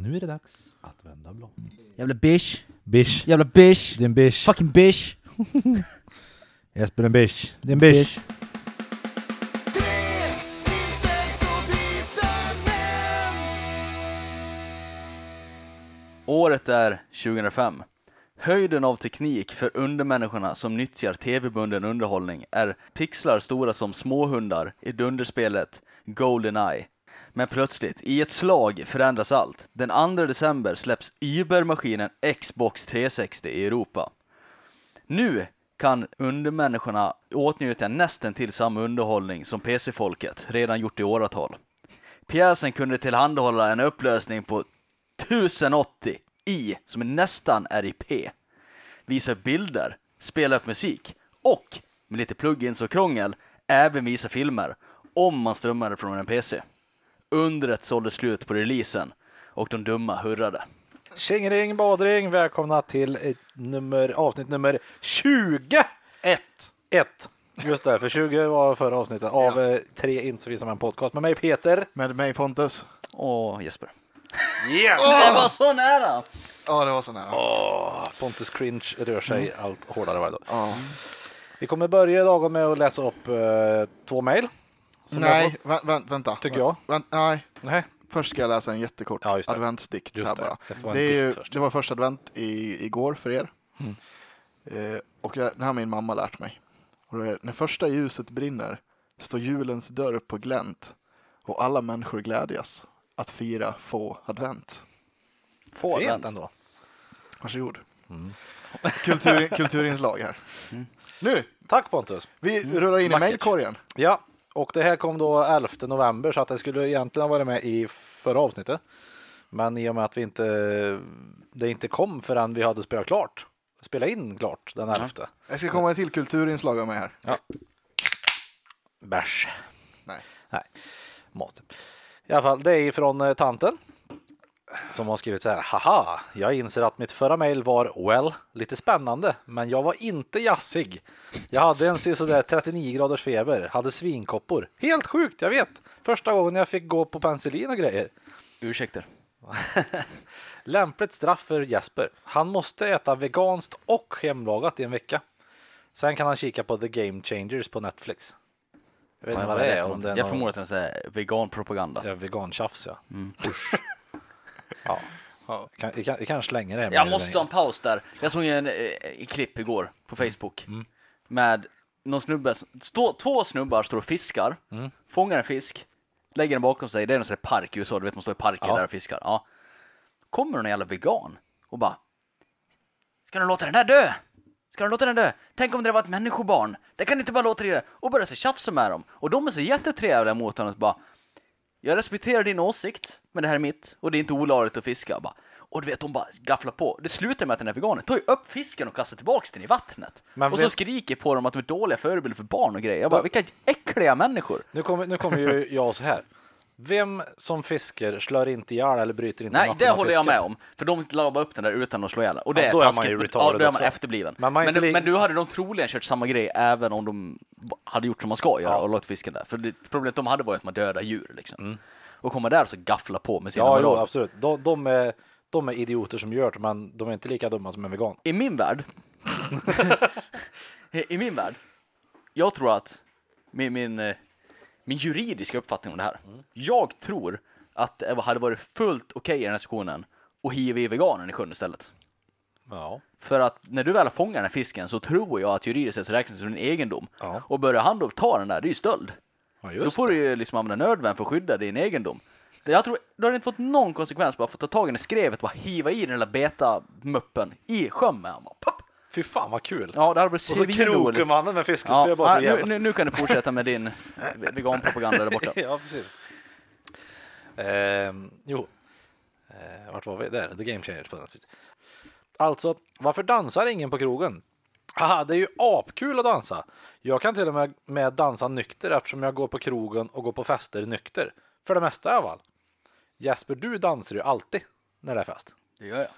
Nu är det dags att vända blad. Jävla bish. Bish. Jävla bish. Det är en bish. Fucking bish. Jesper en bish. Det är en bish. Året är 2005. Höjden av teknik för undermänniskorna som nyttjar tv-bunden underhållning är pixlar stora som småhundar i dunderspelet Goldeneye. Men plötsligt, i ett slag, förändras allt. Den 2 december släpps Uber-maskinen Xbox 360 i Europa. Nu kan undermänniskorna åtnjuta nästan till samma underhållning som PC-folket redan gjort i åratal. Pjäsen kunde tillhandahålla en upplösning på 1080 i, som är nästan p. visa bilder, spela upp musik och, med lite plugins och krångel, även visa filmer om man strömmade från en PC. Undret sålde slut på releasen och de dumma hurrade. Tjingering badring, välkomna till ett nummer, avsnitt nummer 20! Ett. Ett. Just det, för 20 var förra avsnittet av eh, tre inte som en podcast med mig Peter. Med mig Pontus. Åh, Jesper. Yes! Det var så nära! Ja, det var så nära. Åh, Pontus Cringe rör sig allt hårdare varje dag. Ja. Vi kommer börja dagen med att läsa upp eh, två mejl. Som jag Nej, fått, vänt, vänt, vänta. Tycker jag. Vänt, nej, Nej, först ska jag läsa en jättekort Ja, just det. adventsdikt Just här det. bara. Det Det, är ju, först. det var första advent i, igår för er. Mm. Eh, och jag, det här har min mamma lärt mig. Och det är, när första ljuset brinner står julens dörr på glänt och alla människor glädjas att fira få advent. Få fint advent. ändå. Varsågod. Mm. Kultur, kulturinslag här. Mm. Nu, Tack Pontus. vi rullar in i Vackert. mejlkorgen. Ja, och det här kom då 11 november så att det skulle egentligen ha varit med i förra avsnittet. Men i och med att vi inte, det inte kom förrän vi hade spelat klart, spelat in klart den 11. Jag ska komma till kulturinslag av mig här. Bärs. Nej. Nej, måste. I alla fall, det är ifrån eh, tanten. Som har skrivit så här. Haha, jag inser att mitt förra mejl var well, lite spännande, men jag var inte jassig. Jag hade en sådär 39 graders feber, hade svinkoppor. Helt sjukt, jag vet. Första gången jag fick gå på penicillin och grejer. Ursäkter. Lämpligt straff för Jesper. Han måste äta veganskt och hemlagat i en vecka. Sen kan han kika på The Game Changers på Netflix. Jag vet inte vad det är. Om det är jag någon- förmodar att det är veganpropaganda. Ja, vegantjafs ja. Mm. Usch. Ja. Ja. Kan, vi, kan, vi kan slänga det. här Jag måste ta en paus där. Jag såg en eh, klipp igår på Facebook Mm. med någon snubbe, stå, två snubbar står och fiskar, Mm. fångar en fisk, lägger den bakom sig. Det är någon sån park i USA, du vet man står i parker Ja. där och fiskar. Ja. Kommer någon jävla vegan och bara Ska du låta den där dö? Ska du låta den dö? Tänk om det var ett människobarn? Det kan inte bara låta det Och börjar så tjafsa med dem. Och de är så jättetrevliga mot honom och bara jag respekterar din åsikt, men det här är mitt och det är inte olagligt att fiska. Bara. Och du vet, de bara gafflar på. Det slutar med att den här veganen tar ju upp fisken och kastar tillbaks den i vattnet. Men och så vet- skriker på dem att de är dåliga förebilder för barn och grejer. Jag bara, vilka äckliga människor! Nu kommer, nu kommer ju jag så här. Vem som fiskar slår inte ihjäl eller bryter inte Nej, det håller jag med om. För de la bara upp den där utan att slå ihjäl. Och det Ja, är då är man taskigt. ju Ja, då är man efterbliven. Men man Men, li- men nu hade de troligen kört samma grej även om de hade gjort som man ska göra Ja. och låtit fisken där. För det, problemet de hade var att man dödar djur liksom. Och komma där och så gaffla på med sina Mm. Ja, jo, absolut. De, de, är, de är idioter som gör det, men de är inte lika dumma som en vegan. I min värld, i min värld, jag tror att min, min, eh, min juridiska uppfattning om det här, jag tror att det hade varit fullt okej i den här situationen att hiva i veganen i sjön istället. Ja. För att när du väl har fångat den här fisken så tror jag att juridiskt sett räknas som din egendom. Ja. Och börjar han då ta den där, det är ju stöld. ja, Då får det. du ju liksom använda nödvärn för att skydda din egendom. Jag tror, du har inte fått någon konsekvens bara för att ta tag i skrevet och bara hiva i den där beta-muppen i sjön med honom. Pop! Fy fan vad kul. Ja, det hade blivit Och så svinroligt. krokar mannen med Ja, fiskespö bara för ja, nu, nu, nu kan du fortsätta med din veganpropaganda där borta. ja, precis. Ehm, jo, eh, vart var vi? Där, The Game Changers. Alltså, varför dansar ingen på krogen? Haha, det är ju apkul att dansa. Jag kan till och med, med dansa nykter eftersom jag går på krogen och går på fester nykter. För det mesta i alla fall. Jesper, du dansar ju alltid när det är fest. Det gör jag.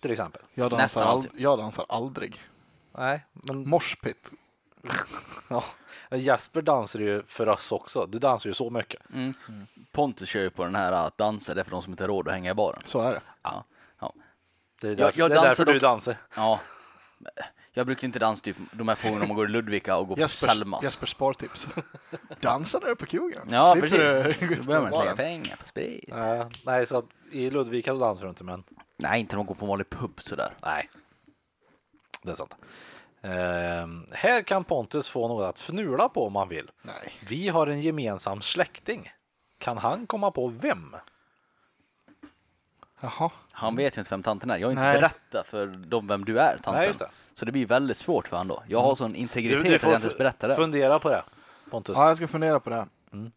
Till exempel. Jag dansar, Nästan ald- alltid. jag dansar aldrig. Nej, men Moshpit Ja. Jesper dansar ju för oss också. Du dansar ju så mycket. Mm. Pontus kör ju på den här att dansa, det är för de som inte har råd att hänga i baren. Så är det. Ja. Ja. Det är, Jag- därför, jag det är därför dansar du dock- dansar. ja. Jag brukar inte dansa typ de här få gångerna man går i Ludvika och går på Selmas. Jespers spartips. Dansa där på krogen. Ja, Slipper precis. du gå Då ut man inte lägga baren. pengar på sprit. Nej, nej, så att i Ludvika så dansar du inte, men Nej, inte när man går på en vanlig pub sådär. nej. Det är sant. Ehm, här kan Pontus få något att fnula på om han vill. Nej. Vi har en gemensam släkting. Kan han komma på vem? Jaha. Han vet ju inte vem tanten är. Jag har inte Nej. berättat för dem vem du är, tanten. Nej, just det. Så det blir väldigt svårt för han då. Jag har sån Du, integritet du att jag inte ens berättar det. fundera på det, Pontus. Ja, jag ska fundera på det. Mm.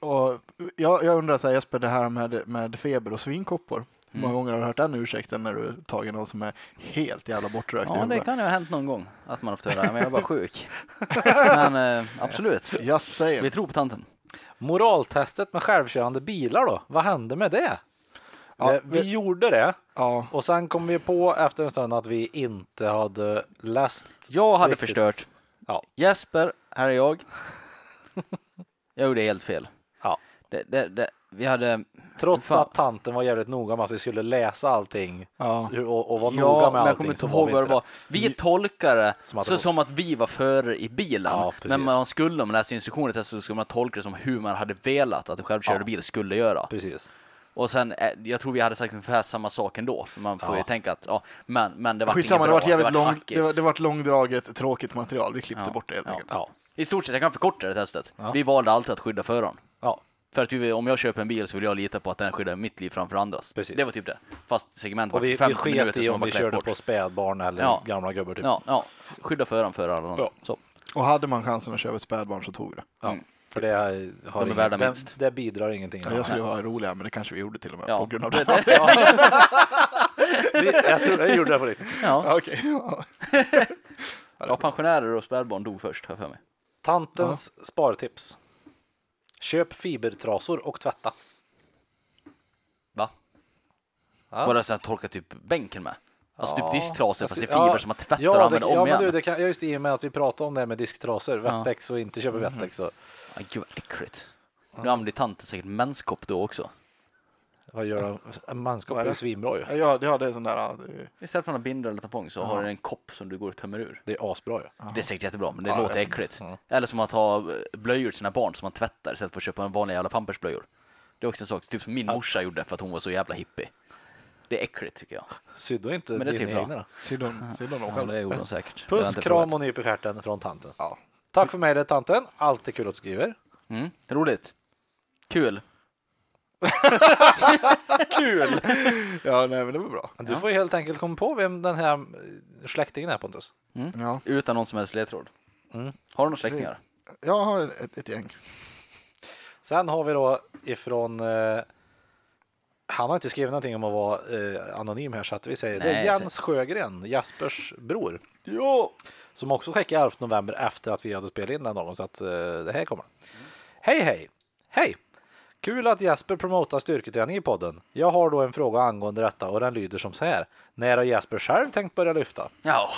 Och jag, jag undrar så här, Jesper, det här med, med feber och svinkoppor. Hur Mm. många gånger har du hört den ursäkten när du tagit någon som är helt jävla bortrökt Ja, det kan ju ha hänt någon gång att man har fått höra, men jag är bara sjuk. Men eh, absolut, Just vi tror på tanten. Moraltestet med självkörande bilar då? Vad hände med det? Ja, Eh, vi vi- gjorde det Ja, och sen kom vi på efter en stund att vi inte hade läst. Jag hade Riktigt. förstört. Ja. Jesper, här är jag. Jag gjorde helt fel. Ja. Det, det, det, vi hade... Trots Fan. att tanten var jävligt noga med att vi skulle läsa allting ja. och, och vara noga Ja, med men jag allting. kommer inte så ihåg vi vad det var. Vi tolkar det Som att det så var- som att vi var före i bilen. Ja, men man skulle, om man läste instruktioner så skulle man tolka det som hur man hade velat att en självkörande Ja. bil skulle göra. Precis. Och sen, eh, jag tror vi hade sagt ungefär samma sak ändå. För man får ju Ja. tänka att, ja, men, men det var Skitsamma, det var jävligt vart lång, hackigt. det var, det var långdraget, tråkigt material. Vi klippte Ja, bort det helt ja. enkelt. Ja. I stort sett, jag kan förkorta det testet. Ja. Vi valde alltid att skydda föraren. Ja. För att vi, om jag köper en bil så vill jag lita på att den skyddar mitt liv framför andras. Precis. Det var typ det. Fast segmentet Och var vi, vi 50 sket minuter i om vi körde bort. på spädbarn eller Ja. gamla gubbar typ. Ja, ja. Skydda föraren för alla andra. Ja. Så. Och hade man chansen att köra ett spädbarn så tog vi det. Ja. Mm. För det har De är värda det, minst. det bidrar ingenting. Ja, jag skulle vara roligare, men det kanske vi gjorde till och med Ja. på grund av Det- det. Vi- jag tror jag gjorde det på riktigt. Ja. Ja. ja, pensionärer och spädbarn dog först, har jag för mig. Tantens spartips. Köp fibertrasor och tvätta. Va? Ja. Bara så att torka typ bänken med. Alltså Ja. typ disktrasor fast det är fiber ja, som man tvättar Ja, och använder ja om men igen. du, det kan, just i och med att vi pratade om det här med disktrasor, Wettex och inte köpa Wettex. Så, Aj, gud vad äckligt. Nu använder tanten säkert menskopp då också. Vad gör de? Manskap är ju svinbra ju. Ja, det, ja, det är sån där... ja, det- Istället för att ha bindel eller tampong så har du en kopp som du går och tömmer ur. Det är asbra ju. Det är säkert jättebra, men det Ja, låter ja. äckligt. Ja. Eller som att ha eh, blöjor till sina barn som man tvättar istället för att köpa en vanlig jävla pampersblöjor. Det är också en sak, typ som min morsa gjorde för att hon var så jävla hippie. Det är äckligt tycker jag. Sydde inte Men det ser dina bra. egna då? Sydde hon sydde hon dem Ja, själv? det gjorde hon säkert. Puss, inte kram och nyp i stjärten från tanten. Ja. Tack för mig det tanten. Alltid kul att du skriver. Mm, roligt. Kul. Kul! ja, nej men det var bra. Du får ju helt enkelt komma på vem den här eh, släktingen är Pontus. Ja. Utan någon som helst ledtråd. Mm. Har du några släktingar? Jag har ett, ett gäng. Sen har vi då ifrån eh, han har inte skrivit någonting om att vara eh, anonym här så att vi säger det är Nej, Jens Sjögren, Jaspers bror. Ja! Som också skickade 11 november efter att vi hade spelat in den dagen så att eh, det här kommer. Hej hej! Hej! Kul att Jesper promotar styrketräning i podden. Jag har då en fråga angående detta och den lyder som så här. När har Jesper själv tänkt börja lyfta? Ja.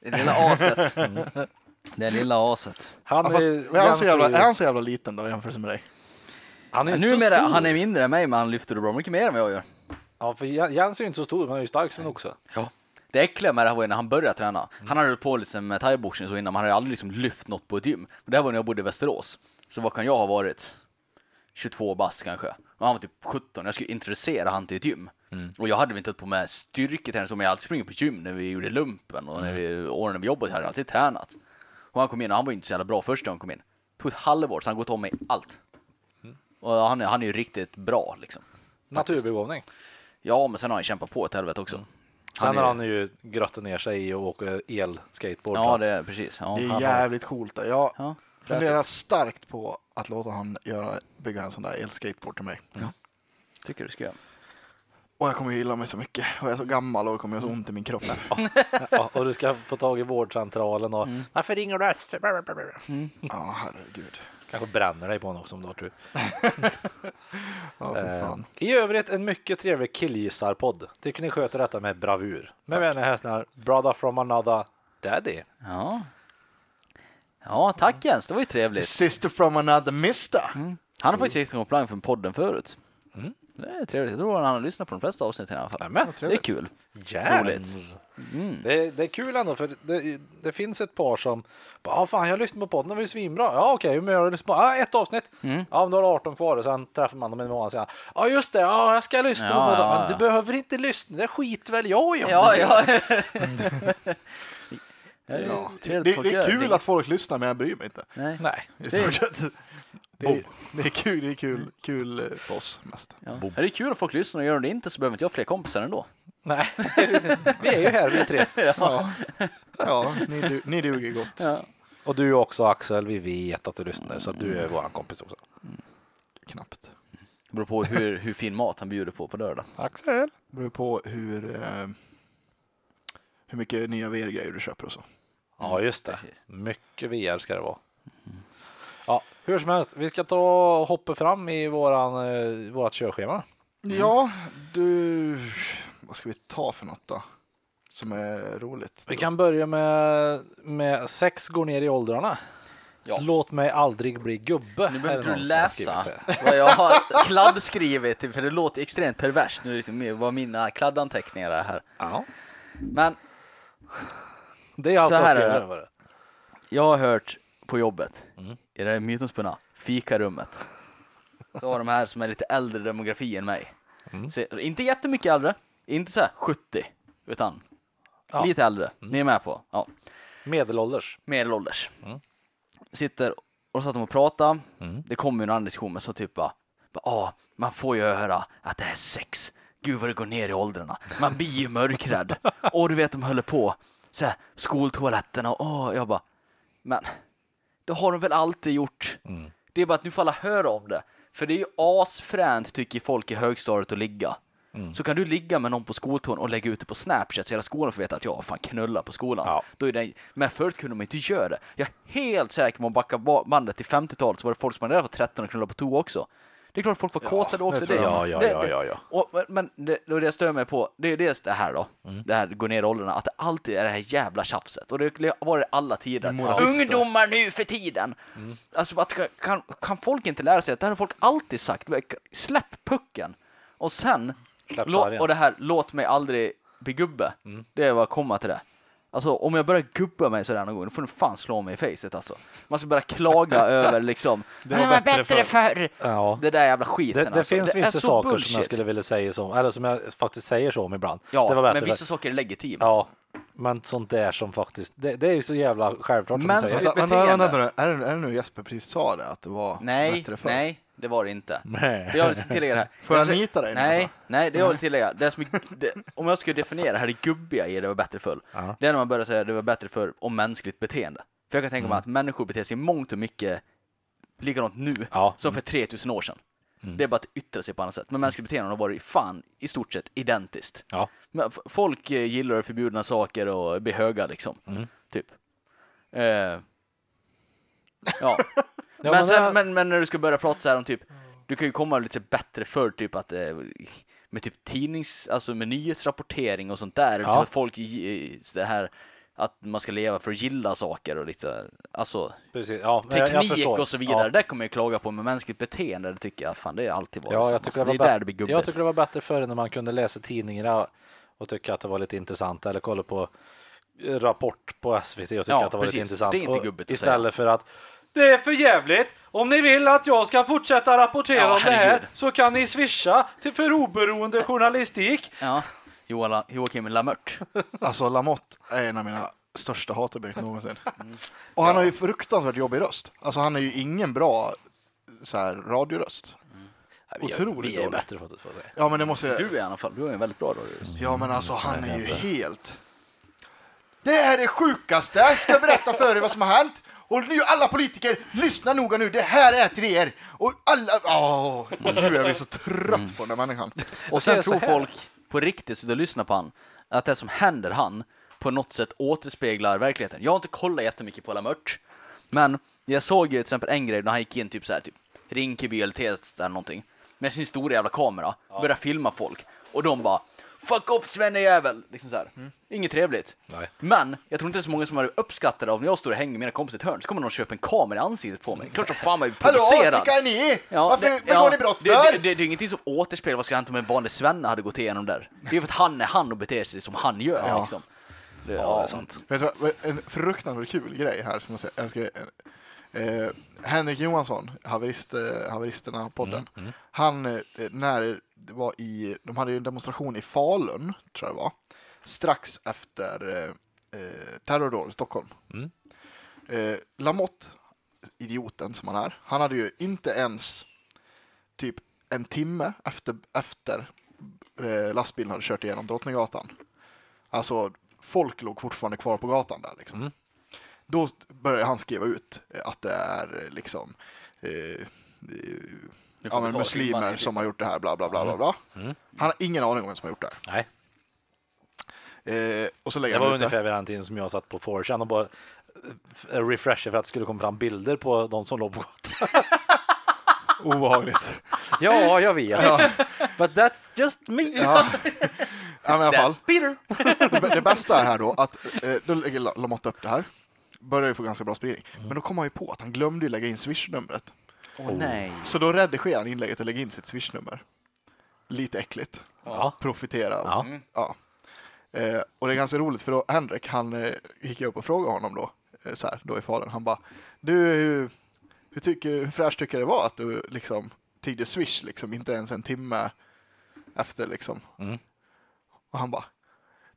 Det lilla aset. Det lilla aset. Han Ja, fast, är, är, han så jävla, är- han så jävla liten då jämfört med dig? han är Men inte så numera, stor. han är mindre än mig men han lyfter bra mycket mer än vad jag gör. Ja, för Jen- Jens är ju inte så stor, men han är ju stark som en oxe. Ja. Det äckliga med det här var ju när han började träna. Han hade hållit på liksom med thaiboxning så innan, men han hade aldrig liksom lyft något på ett gym. Det här var när jag bodde i Västerås. Så vad kan jag ha varit? 22 bast kanske. Och han var typ 17. Jag skulle introducera han till ett gym. Och jag hade väl inte på med styrketräning som jag alltid sprungit på gym när vi gjorde lumpen och när vi, åren när vi jobbade hade jag alltid tränat. Och han kom in och han var ju inte så jävla bra första gången han kom in. Det tog ett halvår så han gått om mig allt. Och han är, han är ju riktigt bra liksom. Naturbegåvning. Ja, men sen har han kämpat på ett helvete också. Sen är- har han ju grottat ner sig i och åka el-skateboard. Ja, det är precis. Ja. Det är jävligt coolt. Jag Ja, funderar starkt på att låta han göra, bygga en sån där elskateboard till mig. Tycker du ska göra. Och jag kommer ju gilla mig så mycket. Och jag är så gammal och det kommer göra så ont i min kropp. Ja, och du ska få tag i vårdcentralen och varför ringer du SP? Ja, herregud. Kanske bränner dig på honom också om du har tur. Ja, för Eh, fan. I övrigt en mycket trevlig killgissarpodd. Tycker ni sköter detta med bravur. Med vänliga hälsningar, brother from another daddy. Ja. Ja, tack Jens, det var ju trevligt. Sister from another mister. Han har faktiskt gett en komplimang från podden förut. Det är trevligt. Jag tror han har lyssnat på de flesta avsnitten i alla fall. Nämen, Det är kul. Jams. Det, det är kul ändå för det, det finns ett par som bara, ah, fan jag har lyssnat på podden, den var ju svinbra. Ja okej, hur mycket har du lyssnat på? Ah, ett avsnitt. Ja, men då har du 18 kvar och sen träffar man dem en månad senare. Ja just det, ja jag ska lyssna Ja, på podden. ja, Men ja. du behöver inte lyssna, det skit väl jag i om Ja, du ja. Ja. Det, det, folk är kul det. att folk lyssnar men jag bryr mig inte. Nej. Nej. Det- sett. Det är, det är kul, det är kul, kul eh, för oss mest. Ja. Det är kul att folk lyssnar och gör det inte så behöver inte jag fler kompisar ändå. Nej, vi är ju här vi tre. Ja, ja ni, du, ni duger gott. Ja. Och du också Axel, vi vet att du lyssnar så att du är våran kompis också. Knappt. Det beror på hur, hur fin mat han bjuder på på lördag. Axel. Det beror på hur, eh, hur mycket nya VR-grejer du köper och så. Ja just det, Precis. mycket VR ska det vara. Ja, hur som helst, vi ska ta och hoppa fram i våran, eh, vårat körschema. Ja, du, vad ska vi ta för något då? Som är roligt. Vi kan börja med, med sex går ner i åldrarna. Ja. Låt mig aldrig bli gubbe. Nu behöver du läsa vad jag har kladdskrivit, för det låter extremt perverst nu liksom, vad mina kladdanteckningar är här. Ja, Men det är allt Så jag här är det. det. jag har hört på jobbet, Mm. i det här mytomspunna fikarummet, så har de här som är lite äldre demografi än mig. Mm. Så, inte jättemycket äldre, inte så här 70, utan Ja. lite äldre. Ni är med på? Ja. Medelålders. medelålders. Mm. Sitter och satt de och pratade. Mm. Det kom ju en annan diskussion med så typ bara, bara ah, man får ju höra att det är sex. Gud vad det går ner i åldrarna. Man blir ju mörkrädd. och du vet de håller på så här, skoltoaletterna och åh, jag bara, men det har de väl alltid gjort. Mm. Det är bara att nu får alla höra om det. För det är ju asfränt tycker folk i högstadiet att ligga. Mm. Så kan du ligga med någon på skoltoan och lägga ut det på Snapchat så hela skolan får veta att jag fan knullar på skolan. Ja. Då är det, men förut kunde man inte göra det. Jag är helt säker på att backa ba- bandet till 50-talet så var det folk som hade redan var 13 och knullade på toa också. Det är klart folk var kåta då också. det jag. Ja, ja, det, ja, det- ja, ja. Och, men- det, det, jag stör mig på, det är dels det här då. Mm. Det här går ner i åldrarna, att det alltid är det här jävla tjafset. Och det har varit alla tider. Moralister. Ungdomar nu för tiden! Mm. Alltså, att, kan, kan folk inte lära sig att det här har folk alltid sagt. Släpp pucken! Och sen, lå, och det här, låt mig aldrig bli gubbe. Mm. Det jag kommer till det. Alltså om jag börjar gubba mig sådär någon gång, då får du fan slå mig i facet alltså. Man ska börja klaga över liksom, Det var bättre förr. Ja. Det där jävla skiten Det, det alltså. finns det är vissa så saker som bullshit. jag skulle vilja säga så, eller som jag faktiskt säger så om ibland. Ja, det var bättre men vissa saker är legitima. Ja, men sånt där som faktiskt, det, det är ju så jävla självklart som säger. Vänta, vänta, beteende. vänta, vänta, är, det, är det nu Jesper precis sa det? Att det var Nej, bättre förr? nej, det var det inte. Nej. Det jag vill tillägga här. Får jag Alltså, nita dig Nej, alltså? nej, det jag vill tillägga. Det som, det, om jag skulle definiera det här det gubbiga i det var bättre förr. Ja. Det är när man börjar säga det var bättre förr om mänskligt beteende. För jag kan tänka Mm. mig att människor beter sig mångt och mycket likadant nu Ja. som för 3000 år sedan. Mm. Det är bara att yttra sig på annat sätt. Men mänskligt beteende har varit fan i stort sett identiskt. Ja. Folk eh, gillar förbjudna saker och blir höga liksom. Mm. Typ. Eh, ja. Ja, men, sen, det- men, men när du ska börja prata så här om typ, du kan ju komma lite bättre för typ att eh, med typ tidnings, alltså med nyhetsrapportering och sånt där. eller Ja. Typ att folk, det här att man ska leva för att gilla saker och lite, alltså Precis, ja, men jag- jag teknik och så vidare. Ja. Det kommer jag klaga på, men mänskligt beteende, det tycker jag fan det är alltid varit Ja, samma. jag tycker det, det var är där det blir gubbigt. jag tycker det var bättre förr när man kunde läsa tidningarna och tycka att det var lite intressant eller kolla på Rapport på SVT och tycka Ja, att det var lite precis. intressant. Det är inte Och gubbigt att Istället för att det är för jävligt. Om ni vill att jag ska fortsätta rapportera Ja, om det här så kan ni swisha till för oberoende journalistik. Ja, Johan, Joakim Lamört. Alltså Lamotte är en av mina största hatobjekt någonsin. Mm. Och han har ju fruktansvärt jobbig röst. Alltså han är ju ingen bra så här, radioröst. Vi är, Otroligt vi är dålig. bättre för att få det. Ja men det måste jag... Du i alla fall, du har en väldigt bra radioröst. Ja men alltså han är ju helt... Det här är det sjukaste! Jag ska berätta för er vad som har hänt. Och nu alla politiker, lyssna noga nu, det här är till er! Och alla... Åh, gud jag blir så trött på den här människan. Och sen tror folk på riktigt, så du lyssnar på han, att det som händer han på något sätt återspeglar verkligheten. Jag har inte kollat jättemycket på Lamört, men jag såg ju till exempel en grej när han gick in typ så här, typ Rinkeby eller Tensta eller någonting med sin stora jävla kamera, började filma folk och de bara fuck off svennejävel! Liksom så här. Inget trevligt. Nej. Men jag tror inte det är så många som har uppskattat det av när jag står och hänger med mina kompisar i ett hörn så kommer någon och köpa en kamera i ansiktet på mig. Klart som fan man är Hallå, provocerad. vilka är ni? Ja, Varför det- begår ja, ni brott det, för? det, det, det är ingenting som återspeglar vad som hänt om en vanlig svenne hade gått igenom där. Det är för att han är han och beter sig som han gör liksom. Det, Ja, det är sant. Vet du vad, en fruktansvärt kul grej här som jag säger. Eh, Henrik Johansson, haverist, eh, haveristerna-podden, Mm, han, eh, när det var i, de hade ju en demonstration i Falun, tror jag det var, strax efter eh, eh, terrordådet i Stockholm. Mm. Eh, Lamotte, idioten som han är, han hade ju inte ens typ en timme efter, efter lastbilen hade kört igenom Drottninggatan. Alltså, folk låg fortfarande kvar på gatan där liksom. Mm. Då började han skriva ut eh, att det är eh, liksom eh, ja, men muslimer som har gjort det här, bla bla bla bla bla. Mm. Han har ingen aning om vem som har gjort det Nej, här. Eh, och så lägger det han var ut ungefär vid den tiden som jag satt på 4chan och bara eh, refresha för att det skulle komma fram bilder på de som låg på gatan. Obehagligt. Ja, jag vet. Ja, But that's just me. ja. ja, men i alla fall. Peter! det, bästa är här då att eh, då lägger La- Lamotte upp det här. Börjar ju få ganska bra spridning. Men då kom han ju på att han glömde ju lägga in swishnumret. Åh nej. Så då redigerar han inlägget och lägger in sitt swishnummer. Lite äckligt. Ja. Profitera. Ja. Mm. Ja. Eh, och det är ganska roligt för då Henrik, han eh, gick jag upp och frågade honom då, eh, så här, då i fadern, han bara, du, hur, hur, tycker, hur fräscht tycker du det var att du liksom tiggde swish liksom, inte ens en timme efter liksom. Mm. Och han bara,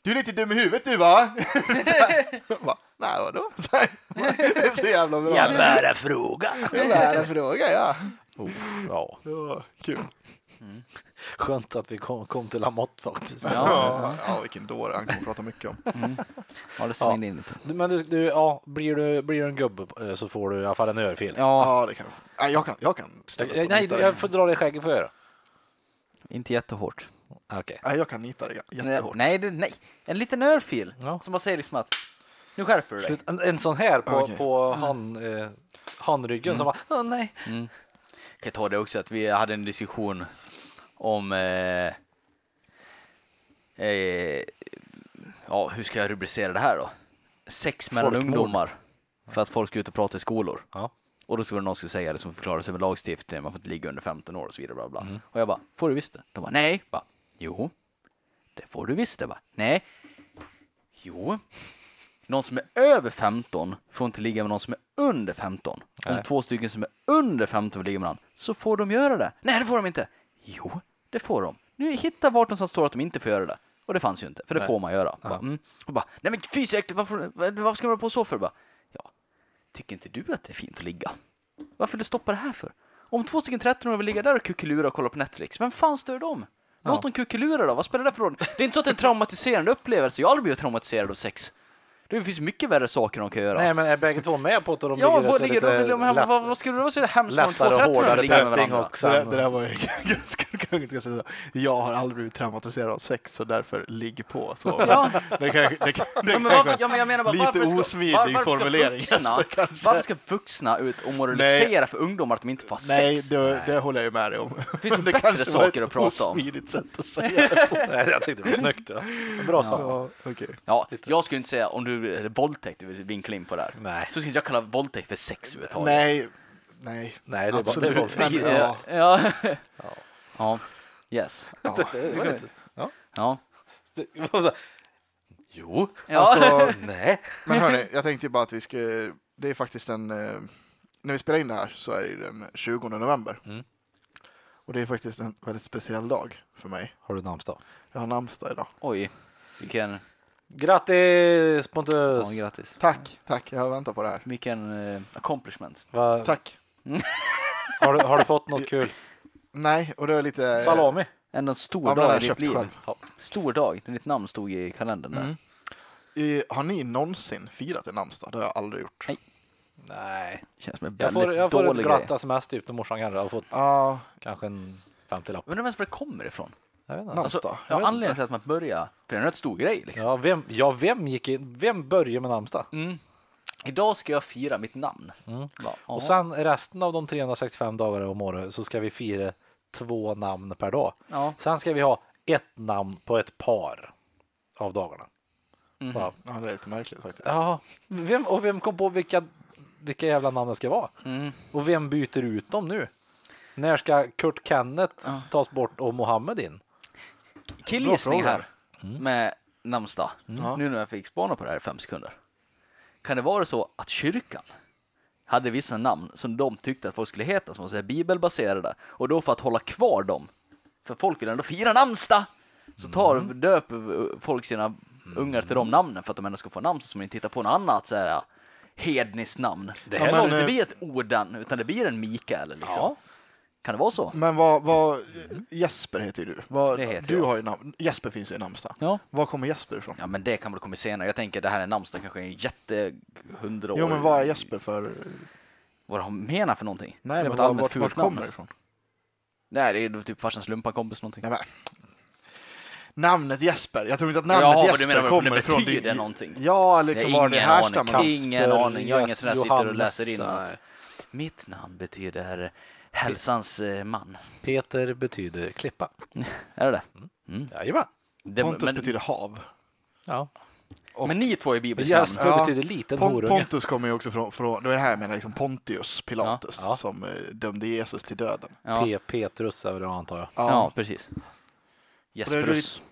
du är lite dum i huvudet du va? bara, Nej vadå? Det är så jävla bra. Jag bara fråga. Jag en fråga ja. Ja, Det var kul. skönt att vi kom, kom till Lamotte faktiskt. Ja, Ja, ja vilken dåre han kommer prata mycket om. Ja, det svängde in lite. Du, Men du, du, ja, blir du, blir du en gubbe eh, så får du i alla fall en örfil. Ja, Ja, det kan du. Nej, jag kan, jag kan Jag, och nej, jag får dra dig i skägget får jag göra. inte jättehårt. Okej. Nej, jag kan nita dig jättehårt. Nej, det, nej. En liten örfil. Ja. Som bara säger liksom att nu skärper du dig. Slut. En, en sån här på, Okej. på hand, eh, handryggen som bara, "Åh, nej. Mm. Kan jag ta det också att vi hade en diskussion om eh, eh, ja, hur ska jag rubricera det här då? Sex mellan Folkmord. ungdomar för att folk ska ut och prata i skolor. Ja. Och då skulle det någon som säga det som förklarar sig med lagstiftning, man får inte ligga under 15 år och så vidare. Bla bla. Mm. Och jag bara, får du visst det? De bara, nej. Bara, jo, det får du visst det. Bara, nej. Jo. Någon som är över 15 får inte ligga med någon som är under 15. Om Nej. två stycken som är under 15 vill ligga med varandra så får de göra det. Nej, det får de inte. Jo, det får de. Nu hitta vart någonstans står att de inte får göra det. Och det fanns ju inte, för det Nej. får man göra. Bara, mm. Och bara, nej men fy så äckligt, varför, varför ska man hålla på så för? Bara, ja, tycker inte du att det är fint att ligga? Varför du stoppa det här för? Om två stycken 13-åringar vill ligga där och kuckelura och kolla på Netflix, vem fan stör dem? Låt dem kuckelura då, vad spelar det för roll? Det är inte så att det är en traumatiserande upplevelse, jag har aldrig blivit traumatiserad av sex. Det finns mycket värre saker de kan göra. Nej, men är bägge två med på att de ja, ligger ligger lite de, vad, vad skulle det vara så hemskt om två lättare och 13 hårdare ligger med varandra? och Det, där, det där var ju ganska kungligt. Jag, har aldrig blivit traumatiserad av sex så därför ligg på. Så. Ja. Det kan, det det Ja, men, var, ja, men jag menar bara, lite varför ska, osmidig var, varför formulering, Ska vuxna, kanske. varför ska vuxna ut och moralisera för ungdomar att de inte får ha Nej, sex? det, det håller jag ju med dig om. Det finns Det bättre kanske saker att prata om. osmidigt sätt att säga det på. Nej, jag tyckte det var snyggt. Ja. Bra sagt. Ja, okej. Ja, jag skulle inte säga om du är våldtäkt du vill vinkla in på det här. Nej. Så skulle inte jag kalla våldtäkt för sex överhuvudtaget. Nej, nej. Nej, det är bara, det är Absolut. bara Men, fri. ja. Ja. ja. Yes. Ja. Det var lite- Ja. Jo. Ja. Alltså, Nej. men hörni, jag tänkte bara att vi ska, det är faktiskt en, eh, när vi spelar in det här så är det den 20 november. Mm. Och det är faktiskt en väldigt speciell dag för mig. Har du namnsdag? Jag har namnsdag idag. Oj. Vilken, Grattis Pontus! ja, grattis. Tack, tack, jag har väntat på det här. Vilken eh, accomplishment. Va, Tack. har, du, har du fått något kul? Nej, och det är lite... eh, Salami? Ändå en stor Ja, dag i jag ditt liv. själv. Stor dag, när ditt namn stod i kalendern där. Mm. Eh, Har ni någonsin firat en namnsdag? Det har jag aldrig gjort. Nej. Nej. Känns som en Jag väldigt får, jag får ett glatt sms typ till morsan kanske. Jag har fått Ja, kanske en 50-lapp. Undrar vem det kommer ifrån? Jag vet inte. Alltså, Jag ja, vet anledningen inte. till att man börjar, för det är en rätt stor grej liksom. Ja, vem, ja, vem gick in? Vem började med namnsdag? Mm. Idag ska jag fira mitt namn. Mm. Ja. Och sen resten av de 365 dagarna om året så ska vi fira två namn per dag. ja. Sen ska vi ha ett namn på ett par av dagarna. Mhm. Bara, Ja, det är lite märkligt faktiskt. Ja, vem, och vem kom på vilka, vilka jävla namn det ska vara? Mm. Och vem byter ut dem nu? När ska Kurt Kenneth Ja. tas bort och Mohammed in? Killgissning här med namnsdag. Ja. Nu när jag fick spana på det här i fem sekunder. Kan det vara så att kyrkan hade vissa namn som de tyckte att folk skulle heta som var här bibelbaserade och då för att hålla kvar dem, för folk vill ändå fira namnsdag, så tar döper folk sina ungar till de namnen för att de ändå ska få namn så man inte hittar på något annat så här hedniskt namn. Det här här men, inte blir ett Oden utan det blir en Mikael liksom. Ja. Kan det vara så? Men vad, vad, Jesper heter ju du. Vad, Det heter du jag. har ju namn. Jesper finns ju i namnsdag. Ja. Var kommer Jesper ifrån? Ja men det kan väl komma senare. Jag tänker det här är namnsdag kanske en jätte hundra år. Jo, men vad är Jesper för? Vad de menar för någonting? Nej, det men var ett var, allmänt vart, fult vart namn. kommer det ifrån? Nej, det är typ farsans lumparkompis någonting. Nej, men. Namnet Jesper. Jag tror inte att namnet Jaha, Jesper du menar, vad kommer det ifrån. betyder någonting. Ja, liksom är var det ingen härstammar. Ingen aning. Jag är ingen sån där sitter och läser in att mitt namn betyder hälsans eh, man. Peter betyder klippa. Är det det? Mm. Jajamän. det Pontus men, betyder hav. Ja. men ni två är bibelska namn. Jesper Ja. betyder liten horunge. Pontus kommer ju också från, från det var det här jag menar, liksom Pontius Pilatus Ja. Ja. som eh, dömde Jesus till döden. Ja. P. Petrus är det antar jag. ja, precis. det är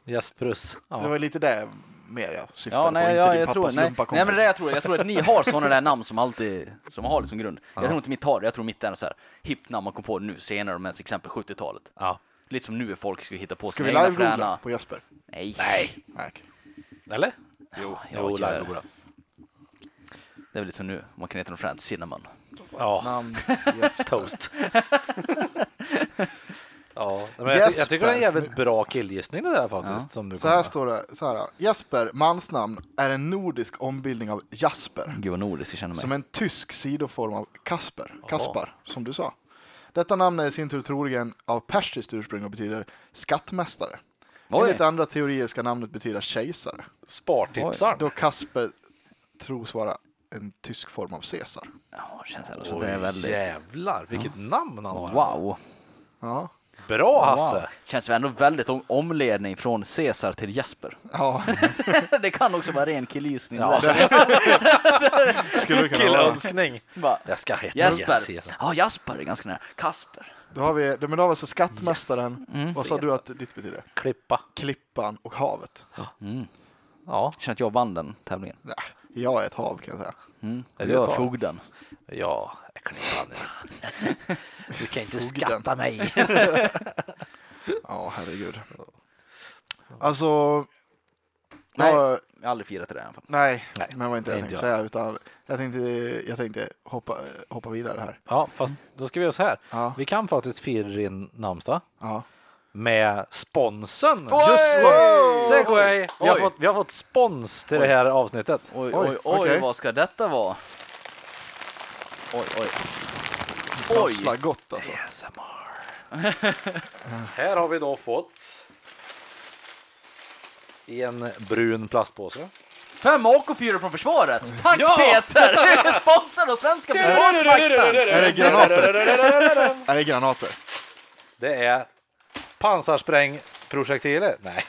Jesperus. Det Ja. var lite det mer jag syftade Ja, på, nej, inte ja, din jag tror, pappas nej, nej, men det jag tror. Jag tror att ni har sådana där namn som alltid, som har liksom grund. Jag tror inte mitt har det. Jag tror mitt är så här hippt namn man kom på nu senare, men till exempel 70-talet. ja. Lite som nu är folk ska hitta på Ska vi sina egna live-googla fräna. på Jesper? Nej. Nej. Nej, okej. Eller? Jo, Jo, jag gör live det. Det är väl lite som nu, man kan heta något fränt, cinnamon. Ja, Namn Jesper. toast. men jag, ty- jag tycker det är en jävligt bra killgissning det där faktiskt. Ja. Som du Så här kommer. står det, så här. Jesper, mansnamn, är en nordisk ombildning av Jasper. Gud vad nordisk jag känner mig. Som en tysk sidoform av Kasper, Kaspar, som du sa. Detta namn är i sin tur troligen av persiskt ursprung och betyder skattmästare. Oj. Enligt andra teorier ska namnet betyda kejsare, Spartipsar. då Kasper tros vara en tysk form av Caesar. Ja, det känns ändå som det är väldigt... Jävlar, vilket namn han har. Wow. Ja, Bra wow. Hasse! Känns ändå väldigt om omledning från Caesar till Jesper. ja det kan också vara ren killgissning. Ja. Killönskning. Jag ska heta Jesper. Jesper. Ja, Jasper är ganska nära. Kasper. Då har vi, men då har vi alltså skattmästaren. Mm. Vad sa du att ditt betyder? Klippa. Klippan och havet. Mm. Ja, Känner att jag vann den tävlingen. Ja, jag är ett hav kan jag säga. Mm. Är svar? fogden. ja, är klippan. ja. Du kan inte skatta mig. Ja, herregud. Alltså, Nej. jag- Jag har aldrig firat det där i alla fall. nej, Nej, men det var inte det jag inte tänkte jag. säga. Utan jag tänkte, jag tänkte hoppa, hoppa vidare här. Ja, fast då ska vi göra så här. Ja, Vi kan faktiskt fira din namnsdag ja. med sponsen. Oj! Just så. Segway! Vi har, Oj. fått, vi har fått spons till det här avsnittet. Oj, Oj, oj, oj, okej. vad ska detta vara? Oj, oj. Prasslar gott alltså. ASMR. här har vi då fått i en brun plastpåse. Fem AK4 från försvaret. Tack Ja! Peter! Sponsrad av svenska försvarsmakten. Är det granater? Är det granater? Det är pansarsprängprojektiler. Nej,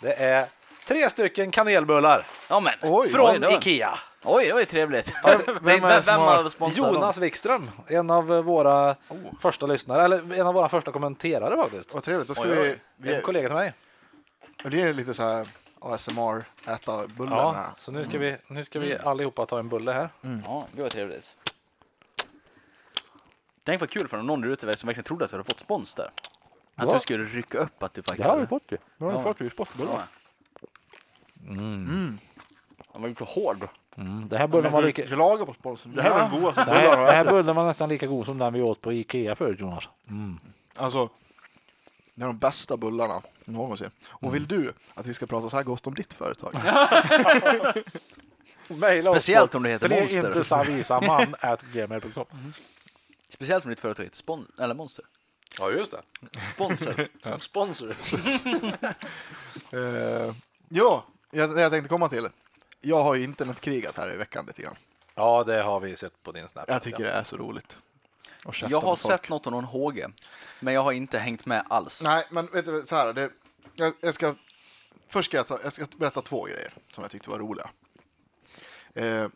det är tre stycken kanelbullar Ja men, Oj, från oj, då. Ikea. Oj, det var ju trevligt. Vem- Vem, vem det vem har- sponsrat Jonas Wikström, en av våra första lyssnare, eller en av våra första kommenterare faktiskt. Vad trevligt. Då ska Oj, oj. vi, En vi... kollega till mig. och Det är lite så här ASMR, äta bullen Ja, här. så nu ska vi, nu ska vi allihopa ta en bulle här. dem? Ja, det var trevligt. Tänk vad kul för någon där ute som verkligen trodde att du hade fått spons där. Att Ja. du skulle rycka upp att du Det faktiskt har vi fått ju. Nu har vi fått vi sportbullar. Ja. Mm. Han var ju så hård. Mm. Det här bullen var lika... Klaga på sponsorn. Det här var den godaste bullen det här bullen var nästan lika god som den vi åt på Ikea förut Jonas. Mm. Alltså, det är de bästa bullarna någonsin. Och vill du att vi ska prata så här gott om ditt företag? Speciellt om det heter Monster. inte savisaman at gmail.com. Speciellt om ditt företag heter Spon eller Monster. Ja just det. Sponsor. Sponsor. Eh, ja, jag, jag tänkte komma till. Jag har ju internetkrigat här i veckan lite grann. Ja det har vi sett på din snap. Jag tycker det är så roligt. käfta Jag har folk. sett något av någon HG, men jag har inte hängt med alls. Nej, men vet du så här. Det, jag, jag ska... Först ska jag, ta, jag ska berätta två grejer som jag tyckte var roliga. Eh,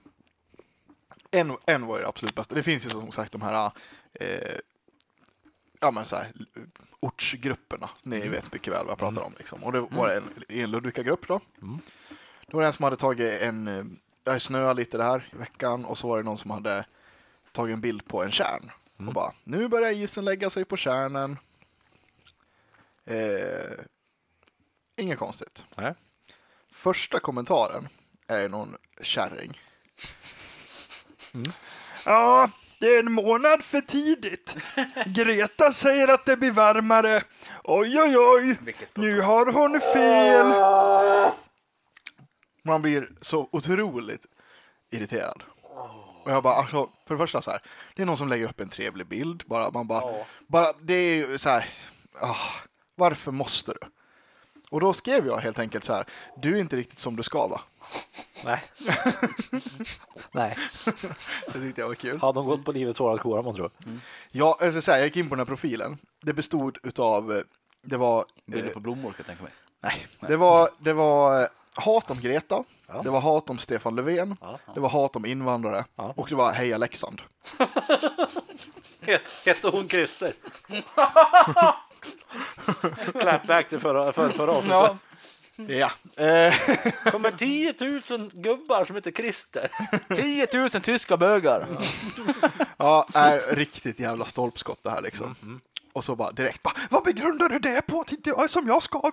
en, en var ju det absolut bästa. Det finns ju som sagt de här eh, ja, men så här, ortsgrupperna. Ni vet mycket väl vad jag pratar om. Liksom. Och det var en, en Ludvika-grupp då. Då var det en som hade tagit en, eh, jag snöade lite där i veckan och så var det någon som hade tagit en bild på en kärn. Och bara, nu börjar isen lägga sig på kärnen. Eh, inget konstigt. Nej. Första kommentaren är någon kärring. Ja, det är en månad för tidigt. Greta säger att det blir varmare. Oj, oj, oj. Nu har hon fel. Man blir så otroligt irriterad. Och jag bara, alltså, för det första så här, det är någon som lägger upp en trevlig bild. Bara, man bara, bara, det är ju så här, ah, varför måste du? Och då skrev jag helt enkelt så här, du är inte riktigt som du ska va? Nej. Nej. Det tyckte jag var kul. Har de gått på livets hårda kora man tror? Ja, jag ska säga, jag gick in på den här profilen. Det bestod utav, eh, det var, Bilder eh, på blommor kan jag tänka mig. nej, det var, det var hat om Greta. Ja. Det var hat om Stefan Löfven. Ja. Det var hat om invandrare. Ja. Och det var Heja Leksand. Hette hon Christer? Clapback till förra, förra, förra avsnittet. Ja. Eh, kommer 10 000 gubbar som heter Christer. 10 000 tyska bögar! ja, är riktigt jävla stolpskott det här liksom. Mm, Och så bara direkt bara, vad begrundar du det på? Att inte jag är som jag ska? Bara,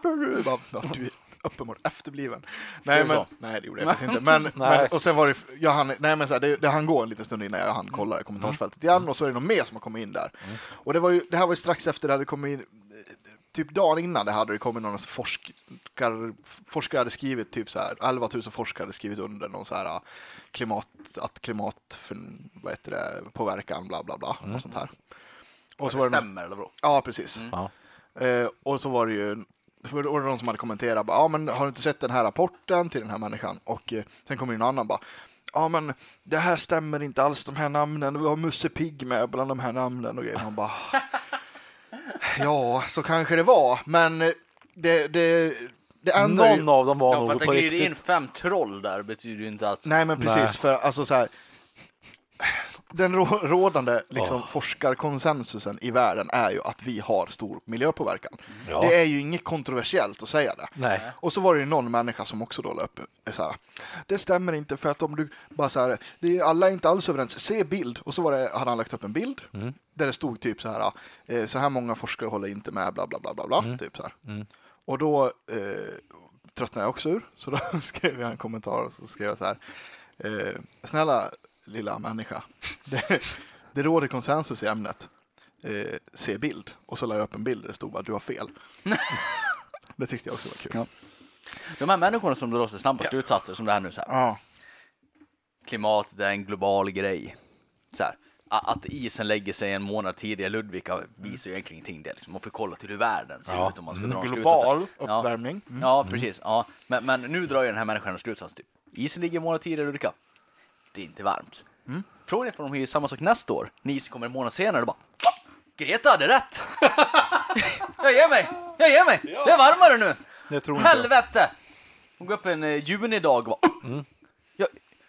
du är uppenbart efterbliven. Nej, men, nej, det gjorde jag faktiskt inte. Men, men, och sen var det, jag hann, nej men så här, det, det hann gå en liten stund innan jag hann kolla i kommentarsfältet igen och så är det någon mer som har kommit in där. Och det var ju, det här var ju strax efter det hade kommit in, typ dagen innan det hade det kommit någon forskare, forskare hade skrivit typ så här, 11 000 forskare hade skrivit under någon så här äh, klimat, att klimat, för, vad heter det, påverkan, bla bla bla, och sånt här. Och så var det någon, Stämmer eller bra? ja precis. Ja. Eh, och så var det ju för då var det någon som hade kommenterat, bara, ja men har du inte sett den här rapporten till den här människan? Och eh, sen kommer en annan bara, ja men det här stämmer inte alls de här namnen, vi har Musse Pigg med bland de här namnen och grejer. Man bara, ja så kanske det var, men eh, det, det, det ändrar ju... Någon av dem var Ja, för att nog det på glider riktigt. in fem troll där betyder ju inte att... Nej men precis, Nej. för alltså så här. Den rå- rådande liksom, Åh. forskarkonsensusen i världen är ju att vi har stor miljöpåverkan. Ja. Det är ju inget kontroversiellt att säga det. Nej. Och så var det ju någon människa som också då la upp eh, så här. Det stämmer inte för att om du bara så här, det är, alla är inte alls överens. Se bild. Och så var det, hade han lagt upp en bild Mm. där det stod typ så här. Eh, så här många forskare håller inte med, bla bla bla bla bla. Mm. Typ så här. Mm. Och då eh, tröttnade jag också ur. Så då skrev jag en kommentar och så skrev jag så här. Eh, snälla lilla människa. Det, det råder konsensus i ämnet. Eh, se bild. Och så la jag upp en bild där det stod bara du har fel. det tyckte jag också var kul. Ja. De här människorna som drar så snabba slutsatser som det här nu så här. Ja. Klimatet är en global grej. Så här. Att isen lägger sig en månad tidigare i Ludvika visar ju egentligen ingenting. Det. Liksom. Man får kolla till hur världen ser Ja. ut om man ska dra en slutsats. Global Ja. uppvärmning. Mm. Ja, precis. Ja. Men, men nu drar ju den här människan en slutsats. Typ. Isen ligger en månad tidigare i Ludvika. Det är inte varmt. Mm. Frågan är om de gör samma sak nästa år. När isen kommer en månad senare och bara! Greta hade rätt! jag ger mig! Jag ger mig! Det är varmare nu! Det tror jag. Helvete! Hon går upp en eh, junidag och bara Mm. jag,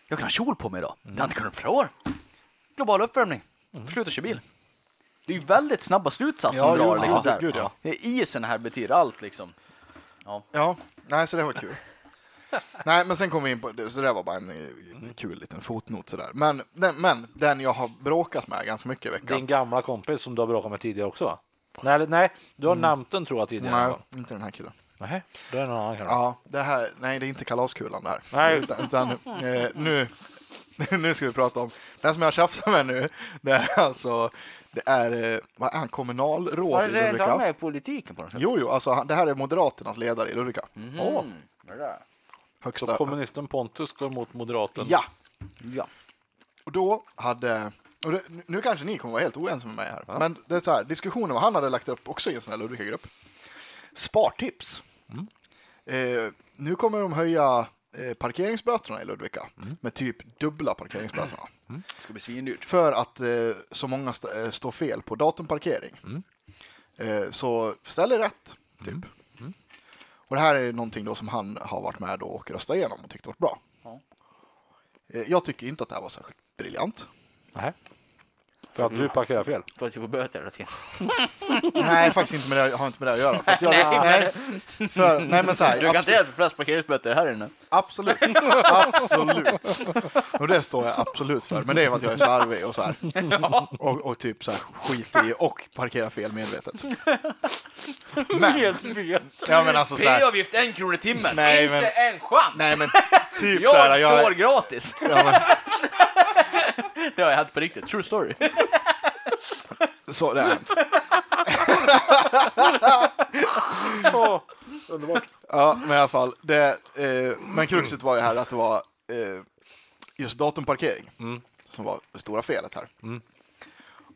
jag kan ha kjol på mig idag. Det har jag inte kunnat på flera år. Global uppvärmning. Mm. Sluta köra bil. Det är ju väldigt snabba slutsatser Ja, de drar. jo, liksom, ja, så här. gud, ja. Isen här betyder allt liksom. Ja, nej så det var kul. nej, men sen kom vi in på det, så det var bara en eh, kul liten fotnot sådär. Men, den, men den jag har bråkat med ganska mycket i veckan. Din gamla kompis som du har bråkat med tidigare också va? Nej, nej du har nämnt den tror jag tidigare. Nej, inte den här killen. Nej, det är någon annan kanske. Ja, det här, nej det är inte kalaskulan det här. Nej. Utan, utan eh, nu, nu ska vi prata om, den som jag tjafsar med nu, det är alltså, det är, eh, vad är han, kommunalråd i Ludvika? med i politiken på något sätt? Jo, jo, alltså han, det här är Moderaternas ledare i Ludvika. Mhm. Åh. Det där. Så Högsta. kommunisten Pontus går mot moderaten. Ja, Ja. och då hade, och det, nu kanske ni kommer vara helt oense med mig här, men det är så här, diskussionen vad han hade lagt upp också i en sån här Ludvika-grupp. Spartips. Eh, nu kommer de höja eh, parkeringsböterna i Ludvika med typ dubbla parkeringsböterna. Det ska bli svindyrt. För att eh, så många st- eh, står fel på datumparkering. Eh, så ställ er rätt, typ. Och det här är någonting då som han har varit med och röstat igenom och tyckte var bra. Ja. Eh, Jag tycker inte att det här var särskilt briljant. Nej. För att du parkerar fel. För att jag får böter hela tiden. Nej, faktiskt inte med det, har inte med det att göra. För att jag, Nej, nej, för, nej, men så här, Du är absolut, garanterad för flest parkeringsböter här inne. absolut, absolut. Och det står jag absolut för. Men det är för att jag är slarvig och så här. Och, och typ så här skiter i och parkerar fel medvetet. Men, fel. ja men alltså så här, P-avgift en krona i timmen. Nej, Inte men- en chans. nej men typ så här. jag står Jag, gratis. ja, men, Det har jag hänt på riktigt. True story. så det har hänt. Underbart. Ja, men i alla fall. Det, eh, men kruxet var ju här att det var eh, just datumparkering som var det stora felet här.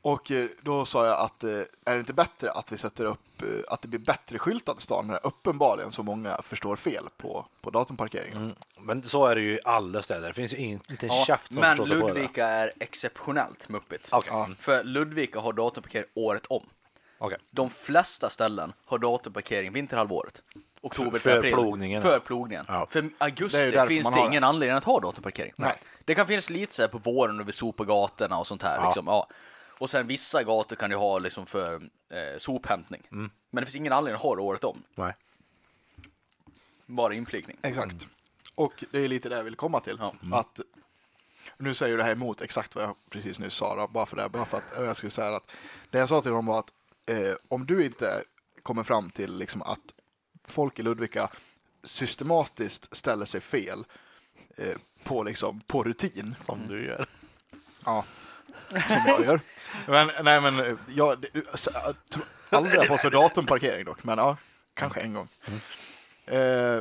Och eh, då sa jag att eh, är det inte bättre att vi sätter upp, eh, att det blir bättre skyltat i stan när uppenbarligen så många förstår fel på, på datumparkeringen. Men så är det ju i alla städer. Det finns ju inte en Ja, käft som men förstår sig på det. Ludvika är exceptionellt muppigt. Okej. Ja. Mm. För Ludvika har datumparkering året om. Okej. De flesta ställen har datumparkering vinterhalvåret. Oktober För- april. plogningen. För plogningen. Ja. För Det augusti därför finns det ingen anledning att ha datumparkering. Nej. Det kan finnas lite så här på våren när vi sopar gatorna och sånt här. Ja. Liksom. Ja. Och sen vissa gator kan du ha liksom för eh, sophämtning. Mm. Men det finns ingen anledning att ha det året om. Nej. Bara inflygning. Exakt. Och det är lite det jag vill komma till. Ja. Att, nu säger det här emot exakt vad jag precis nyss sa, då, bara för det. Bara för att jag skulle säga att det jag sa till dem var att eh, om du inte kommer fram till liksom, att folk i Ludvika systematiskt ställer sig fel eh, på, liksom, på rutin, Som du gör. ja, som jag gör. Men, nej, men jag, det- så, jag tror aldrig jag fått för datumparkering dock, men ja, kanske en gång. Eh,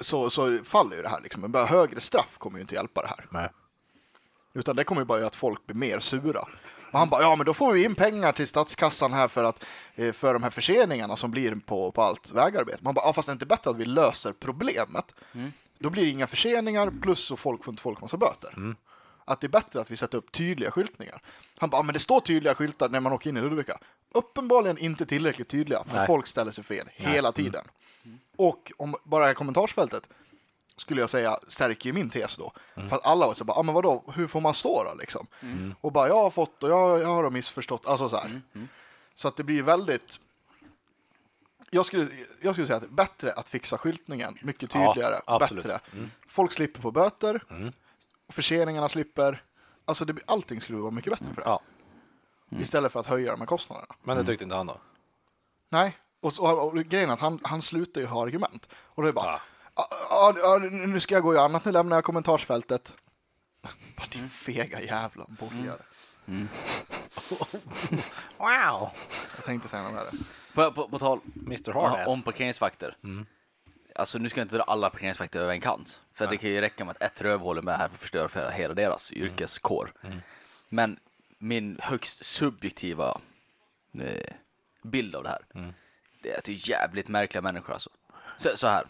så, så faller ju det här liksom. Men bara högre straff kommer ju inte hjälpa det här. Nej. Utan det kommer ju bara göra att folk blir mer sura. Och han bara, ja men då får vi in pengar till statskassan här för, att, eh, för de här förseningarna som blir på, på allt vägarbete. Man bara, ja fast det är inte bättre att vi löser problemet. Då blir det inga förseningar plus så folk får inte folk massa böter. Att det är bättre att vi sätter upp tydliga skyltningar. Han bara, ja, men det står tydliga skyltar när man åker in i Ludvika. Uppenbarligen inte tillräckligt tydliga för Nej. folk ställer sig fel hela tiden. Och om bara här kommentarsfältet skulle jag säga stärker ju min tes då. För att alla var så bara, ah, men vadå, hur får man stå då liksom? Och bara, jag har fått och jag, jag har missförstått, alltså så här. Så att det blir väldigt jag skulle, jag skulle säga att det är bättre att fixa skyltningen mycket Ja, tydligare. absolut. bättre. Folk slipper få böter, förseningarna slipper. Alltså det, allting skulle vara mycket bättre för det. Ja. Istället för att höja de här kostnaderna. Men det tyckte inte han då? Nej, och, så, och, och grejen är att han, han slutar ju ha argument. Och då är det bara, Ja. ja. Ja, ja, nu ska jag gå i annat, nu lämnar jag kommentarsfältet. Bara din fega jävla borgare. Wow! Jag tänkte säga något värre. På, på, på tal Mr Hardass. om parkeringsvakter. Alltså nu ska jag inte dra alla parkeringsvakter över en kant. För det kan ju räcka med att ett rövhål är med här för att förstöra för hela deras yrkeskår. Men min högst subjektiva eh, bild av det här. Det är att det är jävligt märkliga människor alltså. Så, så här.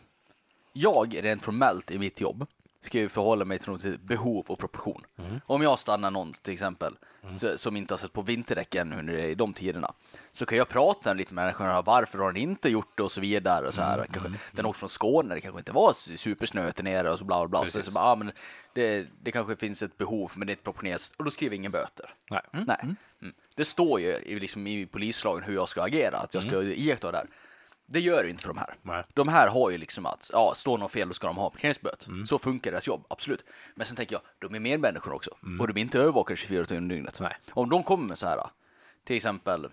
Jag rent formellt i mitt jobb ska ju förhålla mig till, behov och proportion. Om jag stannar någon till exempel så, som inte har sett på vinterdäck ännu under i de tiderna så kan jag prata lite med människorna varför har den inte gjort det och så vidare. Och så här. Kanske, Den åkte från Skåne, det kanske inte var supersnö där nere och så bla bla bla. Så, så bara, ah, men det, det kanske finns ett behov men det är inte proportionerligt och då skriver ingen böter. Nej. Nej. Mm. Det står ju i, liksom, i polislagen hur jag ska agera, att jag ska iaktta det här. Det gör inte för de här. Nej. De här har ju liksom att, ja, står något fel då ska de ha parkeringsböt. Så funkar deras jobb, absolut. Men sen tänker jag, de är medmänniskor också. Och de är inte övervakade 24 timmar om dygnet. Nej. Om de kommer med så här, till exempel,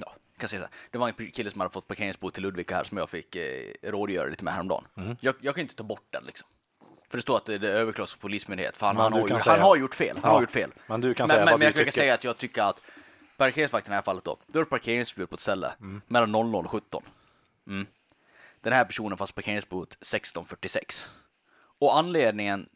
ja, jag kan säga så här, det var en kille som hade fått parkeringsbot till Ludvika här som jag fick eh, rådgöra lite med häromdagen. Jag, jag kan inte ta bort den liksom. För det står att det det överklagas på polismyndighet, för han, har, gjort, säga- han har gjort fel. Han Ja, har gjort fel. men du kan men, säga men, vad men du jag kan säga att jag tycker att parkeringsvakten i det här fallet då, då är det parkeringsförbud på ett ställe Mm. mellan 00 och 17. Mm. Den här personen fast parkeringsbot 1646. Och anledningen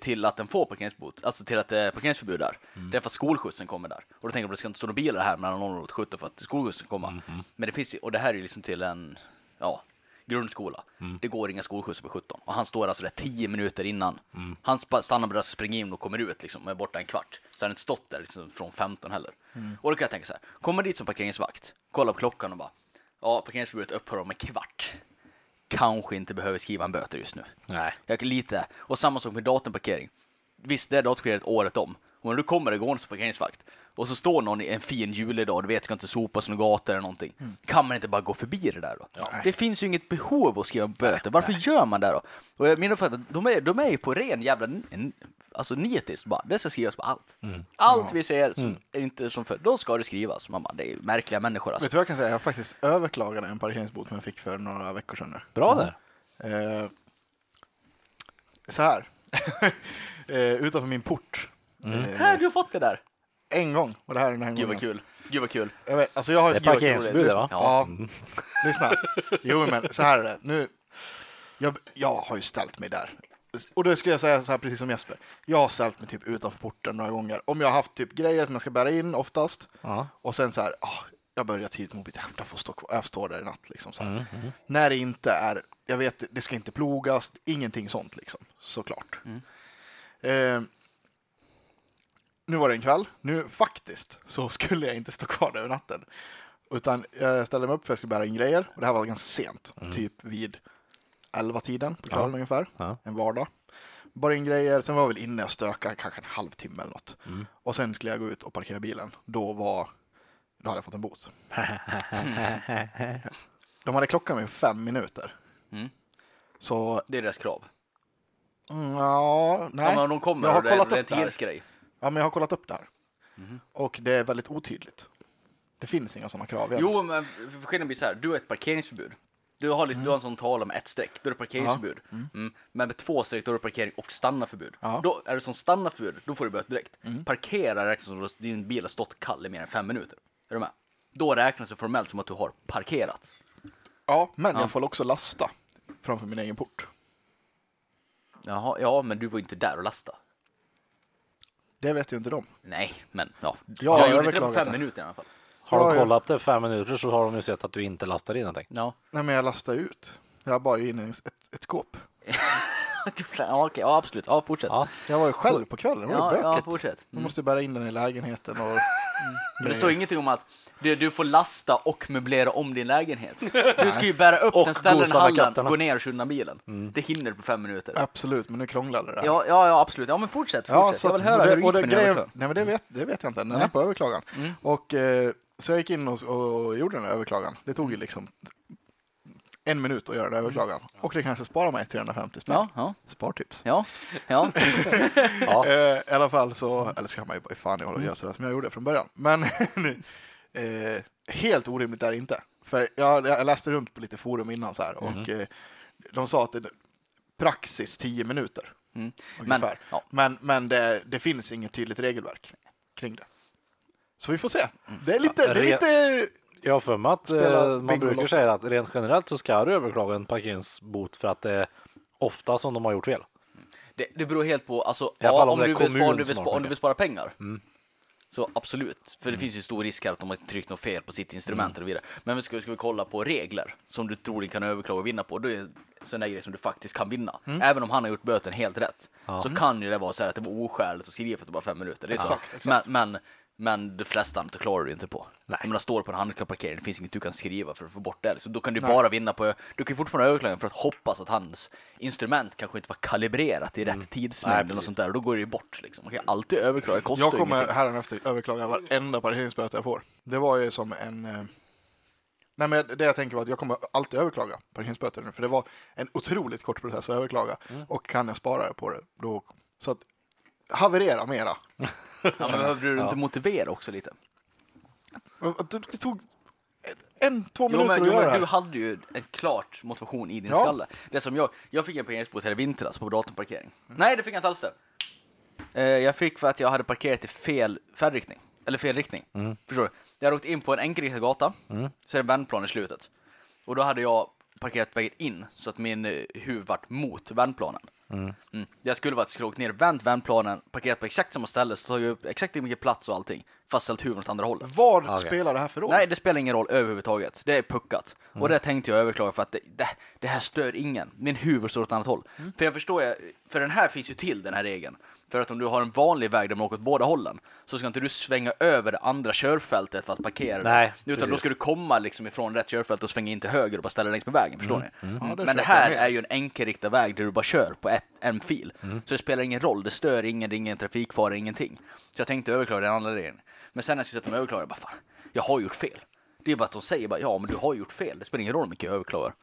till, att den får parkeringsbot, alltså till att det är parkeringsförbud där, Mm. det är för att skolskjutsen kommer där. Och då tänker att det ska inte stå några bilar här mellan 00 och 17 för att skolskjutsen komma. Mm-hmm. Men det finns, och det här är ju liksom till en, ja, grundskola. Mm. Det går inga skolskjutsar på 17. Och han står alltså där 10 minuter innan. Mm. Han stannar bara springer in och kommer ut liksom, och är borta en kvart. Så han har inte stått där liksom från 15 heller. Och då kan jag tänka så här, kommer dit som parkeringsvakt, kolla på klockan och bara, ja parkeringsförbudet upphör om en kvart. kanske inte behöver skriva en böter just nu. Nej. Jag kan lite. Och samma sak med datumparkering. Visst, det är datumparkering året om. Och när du kommer det gående som parkeringsvakt och så står någon i en fin julidag, du vet, ska inte sopa som gator eller någonting. Kan man inte bara gå förbi det där då? Det finns ju inget behov av att skriva böter. Varför gör man det då? Och jag- min uppfattning, de är, de är ju på ren jävla alltså nitiskt bara. Det ska skrivas på allt. Allt vi ser som är inte som för, då ska det skrivas. Man bara, det är ju märkliga människor alltså. Vet du vad jag kan säga? Jag har faktiskt överklagat en parkeringsbot som jag fick för några veckor sedan. nu. Bra där. Eh, så här. eh, utanför min port. Eh, Här, du har fått det där! en gång. Och det här är den här Gud vad gången. kul. Gud vad kul. Jag vet, alltså jag har ju Det är parkeringsförbud, va? Ja. Lyssna. Jo, men så här är det. Nu, jag, jag har ju ställt mig där. Och då skulle jag säga så här precis som Jesper. Jag har ställt mig typ utanför porten några gånger. Om jag har haft typ grejer som jag ska bära in oftast. Ja. Och sen så här, ah, jag börjar tidigt med mobilen. Jag får stå kvar. Jag står där i natt liksom. Så här. När det inte är, jag vet, det ska inte plogas, ingenting sånt liksom. Såklart. Eh, nu var det en kväll. Nu faktiskt så skulle jag inte stå kvar där över natten. Utan jag ställde mig upp för att jag skulle bära in grejer. Och det här var ganska sent. Typ vid 11-tiden på kvällen ungefär. Ja. En vardag. Bara in grejer. Sen var jag väl inne och stökade kanske en halvtimme eller något. Och sen skulle jag gå ut och parkera bilen. Då var då hade jag fått en bot. De hade klockat mig fem minuter. Mm. Så, Det är deras krav. mm, ja, nej. Ja, men de kommer jag har och det, kollat det är upp en tidsgrej. Ja, men jag har kollat upp det här. Och det är väldigt otydligt. Det finns inga sådana krav. egentligen. Jo, men skillnaden blir så här. Du har ett parkeringsförbud. Du har, liksom, du har en sån tala med ett streck, då är det parkeringsförbud. Mm. Men med två streck, då är det parkering och stannarförbud. Ja. Då är det som stannarförbud, då får du böter direkt. Parkera räknas som att din bil har stått kall i mer än fem minuter. Är du med? Då räknas det formellt som att du har parkerat. Ja, men Ja. jag får också lasta framför min egen port. Jaha, ja, men du var ju inte där och lasta. Det vet ju inte de. Nej, men ja. Jag har jag gjorde inte det på fem det. minuter i alla fall. Har de Ja, ja. kollat det fem minuter så har de ju sett att du inte lastar in någonting. Ja. Nej, men jag lastar ut. Jag bara in i ett, ett skåp. ja, okej, ja, absolut. Ja, fortsätt. Ja. Jag var ju själv på kvällen. Det var ja, ju ja, bökigt. fortsätt. Man Mm. måste bära in den i lägenheten och... Men det står ingenting om att du, du får lasta och möblera om din lägenhet. Du ska ju bära upp Och den, ställa den i gosa med hallen, katterna. gå ner och undan bilen. Det hinner du på fem minuter. Ja, Absolut, men nu krånglade det. här. ja, ja, absolut. Ja, men fortsätt, fortsätt. jag vill höra och det, hur det och det, gick med din grejen, överklagan. Nej, men det vet, det vet jag inte. Den Nej. är på överklagan. Mm. Och, eh, så jag gick in och, och gjorde den här överklagan. Det tog ju liksom en minut att göra den här överklagan. Och det kanske sparar mig 350 spänn. Ja, ja, Spartips. ja, ja. Ja. Eh, I alla fall så, eller ska man ju bara fan jag hålla och göra sådär som jag gjorde från början. Men eh, helt orimligt är det inte. För jag, jag läste runt på lite forum innan så här och eh, de sa att det praxis 10 minuter. Mm. Men, Ungefär. ja. Men, men det, det finns inget tydligt regelverk kring det. Så vi får se. Det är lite, det är lite Jag har för mig att Spela eh, man brukar säga att rent generellt så ska du överklaga en parkeringsbot för att det är ofta som de har gjort fel. Det, det beror helt på, alltså, ja, om, du vill spara, du vill om du pengar. vill spara pengar. Så absolut, för det finns ju stor risk att de har tryckt något fel på sitt instrument och vidare. Men ska, ska vi kolla på regler som du troligen kan överklaga och vinna på, då är det sådana grejer som du faktiskt kan vinna. Även om han har gjort böten helt rätt, så kan ju det vara så här att det var oskäligt att skriva för att det var fem minuter. Det är så. Exakt, exakt. Men, men, men de flesta andra klarar du inte på. Nej. Jag menar, står på en handikappparkering, det finns inget du kan skriva för att få bort det. Så då kan du bara vinna på, du kan ju fortfarande överklaga för att hoppas att hans instrument kanske inte var kalibrerat i rätt Nej, tidsmängd eller sånt där. Och då går det ju bort liksom. Man kan alltid överklaga, det kostar Jag kommer hädanefter överklaga varenda parkeringsböter jag får. Det var ju som en... eh, Nej men det jag tänker var att jag kommer alltid överklaga parkeringsböter nu. För det var en otroligt kort process att överklaga. Mm. Och kan jag spara på det då... Så att haverera mera. Ja, men behöver du inte motivera också lite? Det tog en, två Jo minuter men, att jo, göra men det du hade ju en klart motivation i din Ja. skalle. Det som jag, jag fick en parkeringsbot här i vintras på datumparkering. Nej det fick jag inte alls det. Eh, jag fick för att jag hade parkerat i fel färdriktning. Eller fel riktning. Förstår du? Jag hade åkt in på en enkelriktad gata, så är det en vändplan i slutet. Och då hade jag parkerat vägen in så att min eh, huvud vart mot vändplanen. Mm. Jag skulle vara att jag skulle åkt ner, vänt vändplanen, parkerat på exakt samma ställe, så tagit upp exakt lika mycket plats och allting. fast ställt huvudet åt andra hållet. Vad Okej. spelar det här för roll? Nej, det spelar ingen roll överhuvudtaget. Det är puckat. Mm. Och det tänkte jag överklaga för att det, det, det här stör ingen. Min huvud står åt annat håll. Mm. För jag förstår, jag, för den här finns ju till den här regeln. För att om du har en vanlig väg där man åker åt båda hållen så ska inte du svänga över det andra körfältet för att parkera. Nej, Utan då precis. ska du komma liksom ifrån rätt körfält och svänga in till höger och bara ställa dig längs med vägen. Förstår Mm. ni? Ja, det Men det här är ju en enkelriktad väg där du bara kör på ett, en fil. Mm. Så det spelar ingen roll, det stör ingen, det är ingen trafikfara, ingenting. Så jag tänkte överklaga den andra regeln. Men sen när jag skulle sätta mig och överklaga, jag bara fan, jag har gjort fel. Det är bara att de säger bara ja, men du har gjort fel. Det spelar ingen roll hur mycket jag överklagar.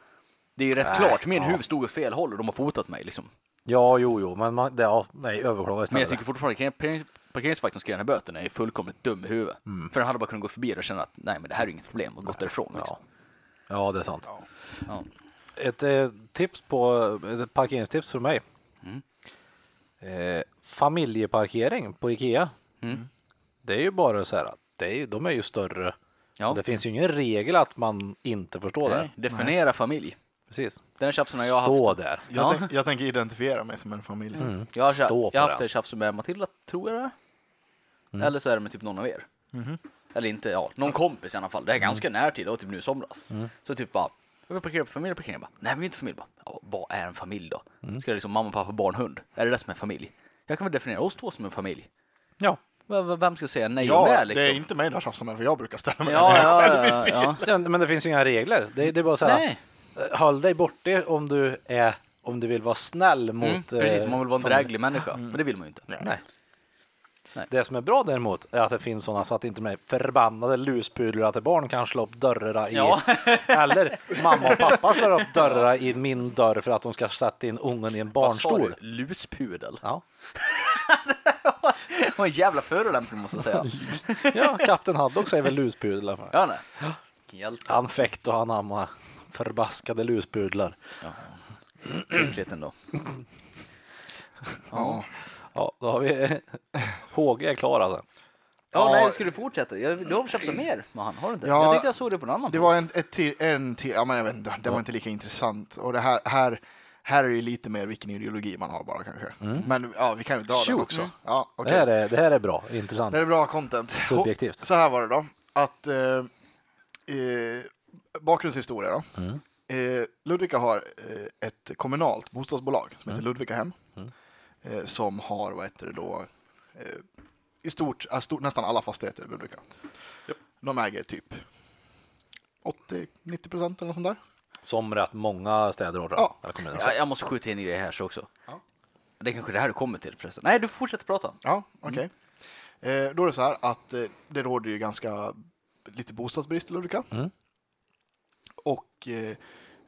Det är ju rätt Nej, klart, min ja. huvud stod åt fel håll och de har fotat mig liksom. Ja, jo, jo, men man, det, ja, nej, överklaga Men jag tycker fortfarande parkerings- parkeringsvakten ska göra den här böten är fullkomligt dum i huvudet. För den hade bara kunnat gå förbi och känna att nej, men det här är inget problem och gått därifrån. Liksom. Ja, det är sant. Ja. Ett eh, tips på, ett parkeringstips för mig. Mm. Eh, familjeparkering på Ikea. Mm. Det är ju bara så här att det är, de är ju större. Ja. Det finns ju ingen regel att man inte förstår det. Nej, definiera familj. Precis. Den tjafsen har jag haft. Stå där. Jag, Ja. tänk, jag tänker identifiera mig som en familj. Mm. Jag har, Stå på jag har haft den. det tjafset med Matilda, tror jag det är. Mm. Eller så är det med typ någon av er. Mhm. Eller inte, ja, någon kompis i alla fall. Det är ganska Mm. närtid, det var typ nu i somras. Så typ bara, jag vill parkera på familjeparkering. Jag Bara, Nej, men vi är inte familj. Bara, ja, vad är en familj då? Mm. Ska det liksom mamma, pappa, barn, hund? Är det det som är familj? Jag kan väl definiera oss två som en familj. Ja. V- v- Vem ska säga nej och Ja, nej liksom? det är inte mig det har tjafsat med för jag brukar ställa mig Ja, ja, ja, ja. ja. Men det finns ju inga regler. Det, det är bara så här. Nej, Håll dig borta om du är om du vill vara snäll mot mm, precis. eh, Man vill vara en familj. dräglig människa, men det vill man ju inte. Nej. Nej. Det som är bra däremot är att det finns sådana så att inte de här förbannade luspudlarna till barn kan slå upp dörrarna i Ja. eller mamma och pappa slår upp dörrarna i min dörr för att de ska sätta in ungen i en Vad sa barnstol. du? Luspudel? Ja. Det var en jävla förolämpning måste jag säga. ja, kapten Haddock säger väl luspudel i alla fall. Ja, nej. Han fäkt och han amma förbaskade luspudlar. Äckligt ändå. Ja. Ja, då har vi HG är klar alltså. Ja, Ja. nej, ska du fortsätta? Jag, du har tjafsat mer med han, har du inte? Ja, jag tyckte jag såg det på en annan Det post. var en, ett till, en till, ja men jag vet inte, det var inte lika intressant. Och det här, här, här är det ju lite mer vilken ideologi man har bara kanske. Men ja, vi kan ju dra den Shoot. också. Ja, Det, okej. här är, det här är bra, intressant. Det är bra content. Subjektivt. Så här var det då, att eh, eh, bakgrundshistoria då. Mm. Eh, Ludvika har eh, ett kommunalt bostadsbolag som heter Mm. Ludvika hem. Eh, som har, vad heter det då, eh, i stort, äh, stort, nästan alla fastigheter i Ludvika. De äger typ 80-90 procent eller något sånt där. Som rätt många städer har Ja. jag. Jag måste skjuta in i det här så också. Ja. Det är kanske det här du kommer till förresten. Nej, du fortsätter prata. Ja, okej. Eh, då är det så här att eh, det råder ju ganska lite bostadsbrist i Ludvika. Mm. Och, eh,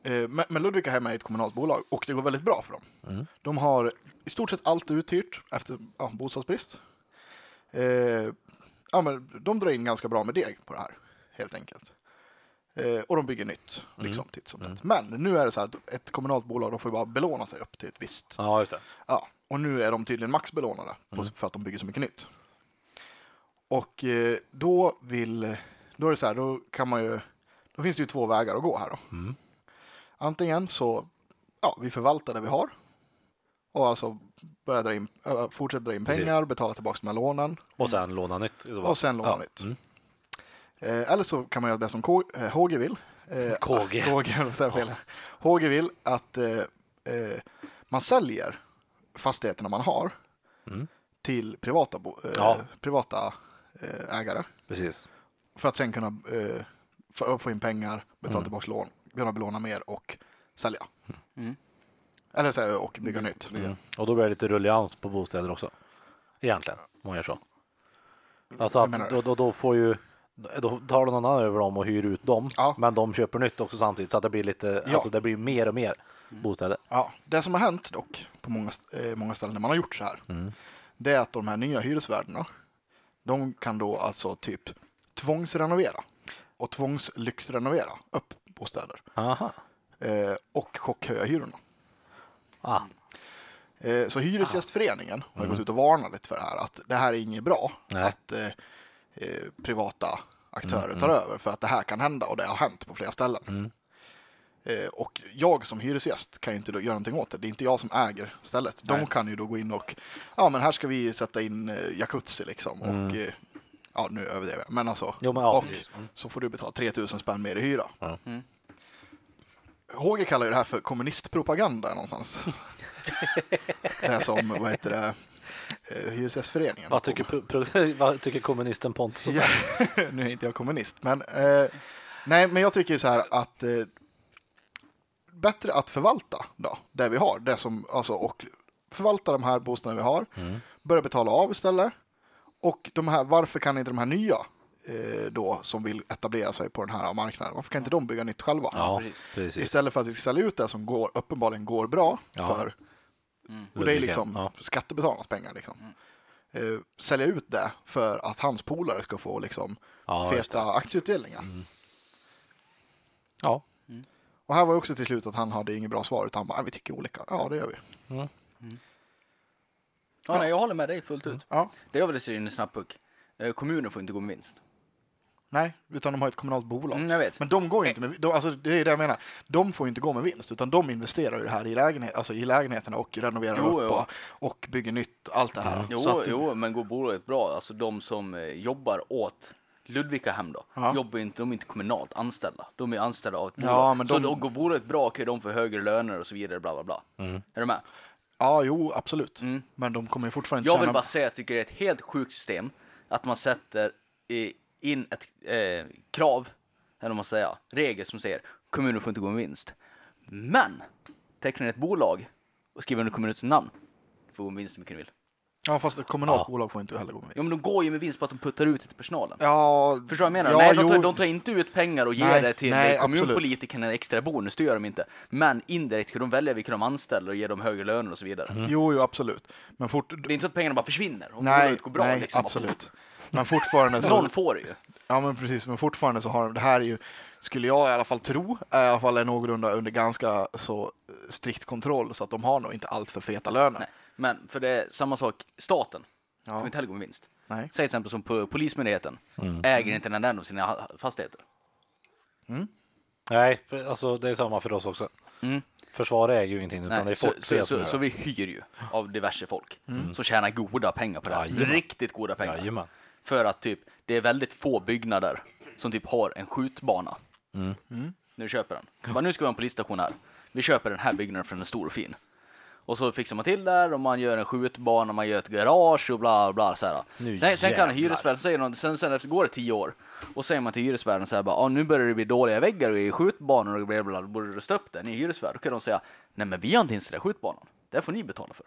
eh, men, Ludvika hem är ett kommunalt bolag och det går väldigt bra för dem. Mm. De har i stort sett allt uthyrt efter ja, bostadsbrist. Eh, ja, men de drar in ganska bra med deg på det här, helt enkelt. Eh, och de bygger nytt, liksom, titt som tätt. Men nu är det så här att ett kommunalt bolag, de får bara belåna sig upp till ett visst Ja, just det. Ja, och nu är de tydligen maxbelånade på, Mm. för att de bygger så mycket nytt. Och eh, då vill, då är det så här, då kan man ju, då finns det ju två vägar att gå här då. Mm. Antingen så, ja, vi förvaltar det vi har och alltså börjar dra in, fortsätter dra in Precis. pengar, betala tillbaka de här lånen Och sen låna nytt. och sen låna Ja. nytt. Mm. Eh, eller så kan man göra det som K, eh, HG vill. Eh, KG. KG, jag fel. HG vill att eh, eh, man säljer fastigheterna man har Mm. till privata, eh, Ja. privata eh, ägare Precis. för att sen kunna eh, få, få in pengar, betala Mm. tillbaka lån, kunna belåna mer och sälja. Mm. Eller så, här, och bygga nytt. Mm. Och då blir det lite rullians på bostäder också. Egentligen, om man gör så. Alltså att då, då, då får ju då tar någon annan över dem och hyr ut dem. Ja. Men de köper nytt också samtidigt så att det blir lite, Ja. alltså det blir mer och mer bostäder. Ja, det som har hänt dock på många, eh, många ställen när man har gjort så här, det är att de här nya hyresvärdarna, de kan då alltså typ tvångsrenovera och tvångslyxrenovera upp bostäder Aha. eh, och chockhöja hyrorna. Ah. Eh, så Hyresgästföreningen har gått ut och varnat lite för det här, att det här är inget bra, Nej. att eh, eh, privata aktörer tar över, för att det här kan hända och det har hänt på flera ställen. Eh, och jag som hyresgäst kan ju inte då göra någonting åt det. Det är inte jag som äger stället. De Nej. kan ju då gå in och, ja men här ska vi sätta in eh, jacuzzi liksom och eh, Ja, nu överdriver jag. Men alltså. Jo, men ja, och precis. Mm. så får du betala 3000 spänn mer i hyra. Ja. Mm. HG kallar ju det här för kommunistpropaganda någonstans. det är som, vad heter det, eh, Hyresgästföreningen. Vad tycker, vad tycker kommunisten Pontus? Ja, nu är inte jag kommunist, men eh, nej, men jag tycker så här att eh, bättre att förvalta då, det vi har, det som, alltså, och förvalta de här bostäderna vi har, Mm. börja betala av istället. Och de här, varför kan inte de här nya eh, då som vill etablera sig på den här marknaden, varför kan inte de bygga nytt själva? Ja, precis. Istället för att vi ska sälja ut det som går, uppenbarligen går bra Ja. för, Mm. och det är liksom ja. skattebetalarnas pengar liksom. Eh, sälja ut det för att hans polare ska få liksom Ja, feta aktieutdelningar. Ja, Och här var också till slut att han hade inget bra svar utan han bara, "Nej, vi tycker olika. Ja, det gör vi. Ja, nej, jag håller med dig fullt ut. Ja. Det jag vill se in i snabbpuck. Eh, kommunen får inte gå med vinst. Nej, utan de har ett kommunalt bolag. Mm, jag vet. Men de går ju inte med, de, alltså det är det jag menar. De får ju inte gå med vinst, utan de investerar ju det här i, lägenhet, alltså i lägenheterna och renoverar Jo, upp jo. Och, och bygger nytt, allt det här. Jo, Så att, jo, men går bolaget bra, alltså de som eh, jobbar åt Ludvika hem då, Ja. jobbar inte, de är inte kommunalt anställda. De är anställda av ett Ja, bolag. men Så de- då går bolaget bra kan de få högre löner och så vidare, bla bla bla. Mm. Är du med? Ja, jo, absolut. Mm. Men de kommer ju fortfarande inte Jag vill tjäna- bara säga att jag tycker det är ett helt sjukt system att man sätter in ett eh, krav, eller vad man säger, regel som säger kommunen får inte gå med vinst. Men tecknar ett bolag och skriver under kommunens namn får gå med vinst hur mycket ni vill. Ja, fast ett kommunalt Ja. bolag får inte heller gå med Ja, vinst. men de går ju med vinst på att de puttar ut det till personalen. Ja, Förstår du vad jag menar? Ja, nej, de tar, jo. de tar inte ut pengar och ger Nej, det till nej, kommunpolitikerna en extra bonus, det gör de inte. Men indirekt kan de välja vilka de anställer och ge dem högre löner och så vidare. Jo, jo, absolut. Men fort... Det är inte så att pengarna bara försvinner om Nej, bolaget går bra. nej liksom. absolut. Men fortfarande så... Någon får det ju. Ja, men precis. Men fortfarande så har de... Det här är ju, skulle jag i alla fall tro, är i alla fall är någorlunda under ganska så eh, strikt kontroll så att de har nog inte allt för feta löner. Nej. Men för det är samma sak, staten får Ja. inte heller gå med vinst. Nej. Säg till exempel som po- Polismyndigheten Mm. äger inte en enda av sina fastigheter. Nej, för, alltså det är samma för oss också. Mm. Försvaret äger ju ingenting utan det är så, folk så, så, så vi hyr ju av diverse folk som tjänar goda pengar på det här. Jajamän. Riktigt goda pengar. Jajamän. För att typ, det är väldigt få byggnader som typ har en skjutbana. Mm. När du köper den. Bara, nu ska vi ha en polisstation här. Vi köper den här byggnaden för den är stor och fin. Och så fixar man till där och man gör en skjutbana, man gör ett garage och bla bla så här. Nu Sen, sen kan hyresvärden säga något, sen, sen efter går det tio år och säger man till hyresvärden så här bara, ah, nu börjar det bli dåliga väggar i skjutbanor och bla bla, borde du rusta upp det? Ni är hyresvärd. Då kan de säga, nej men vi har inte installerat skjutbanan. Det får ni betala för.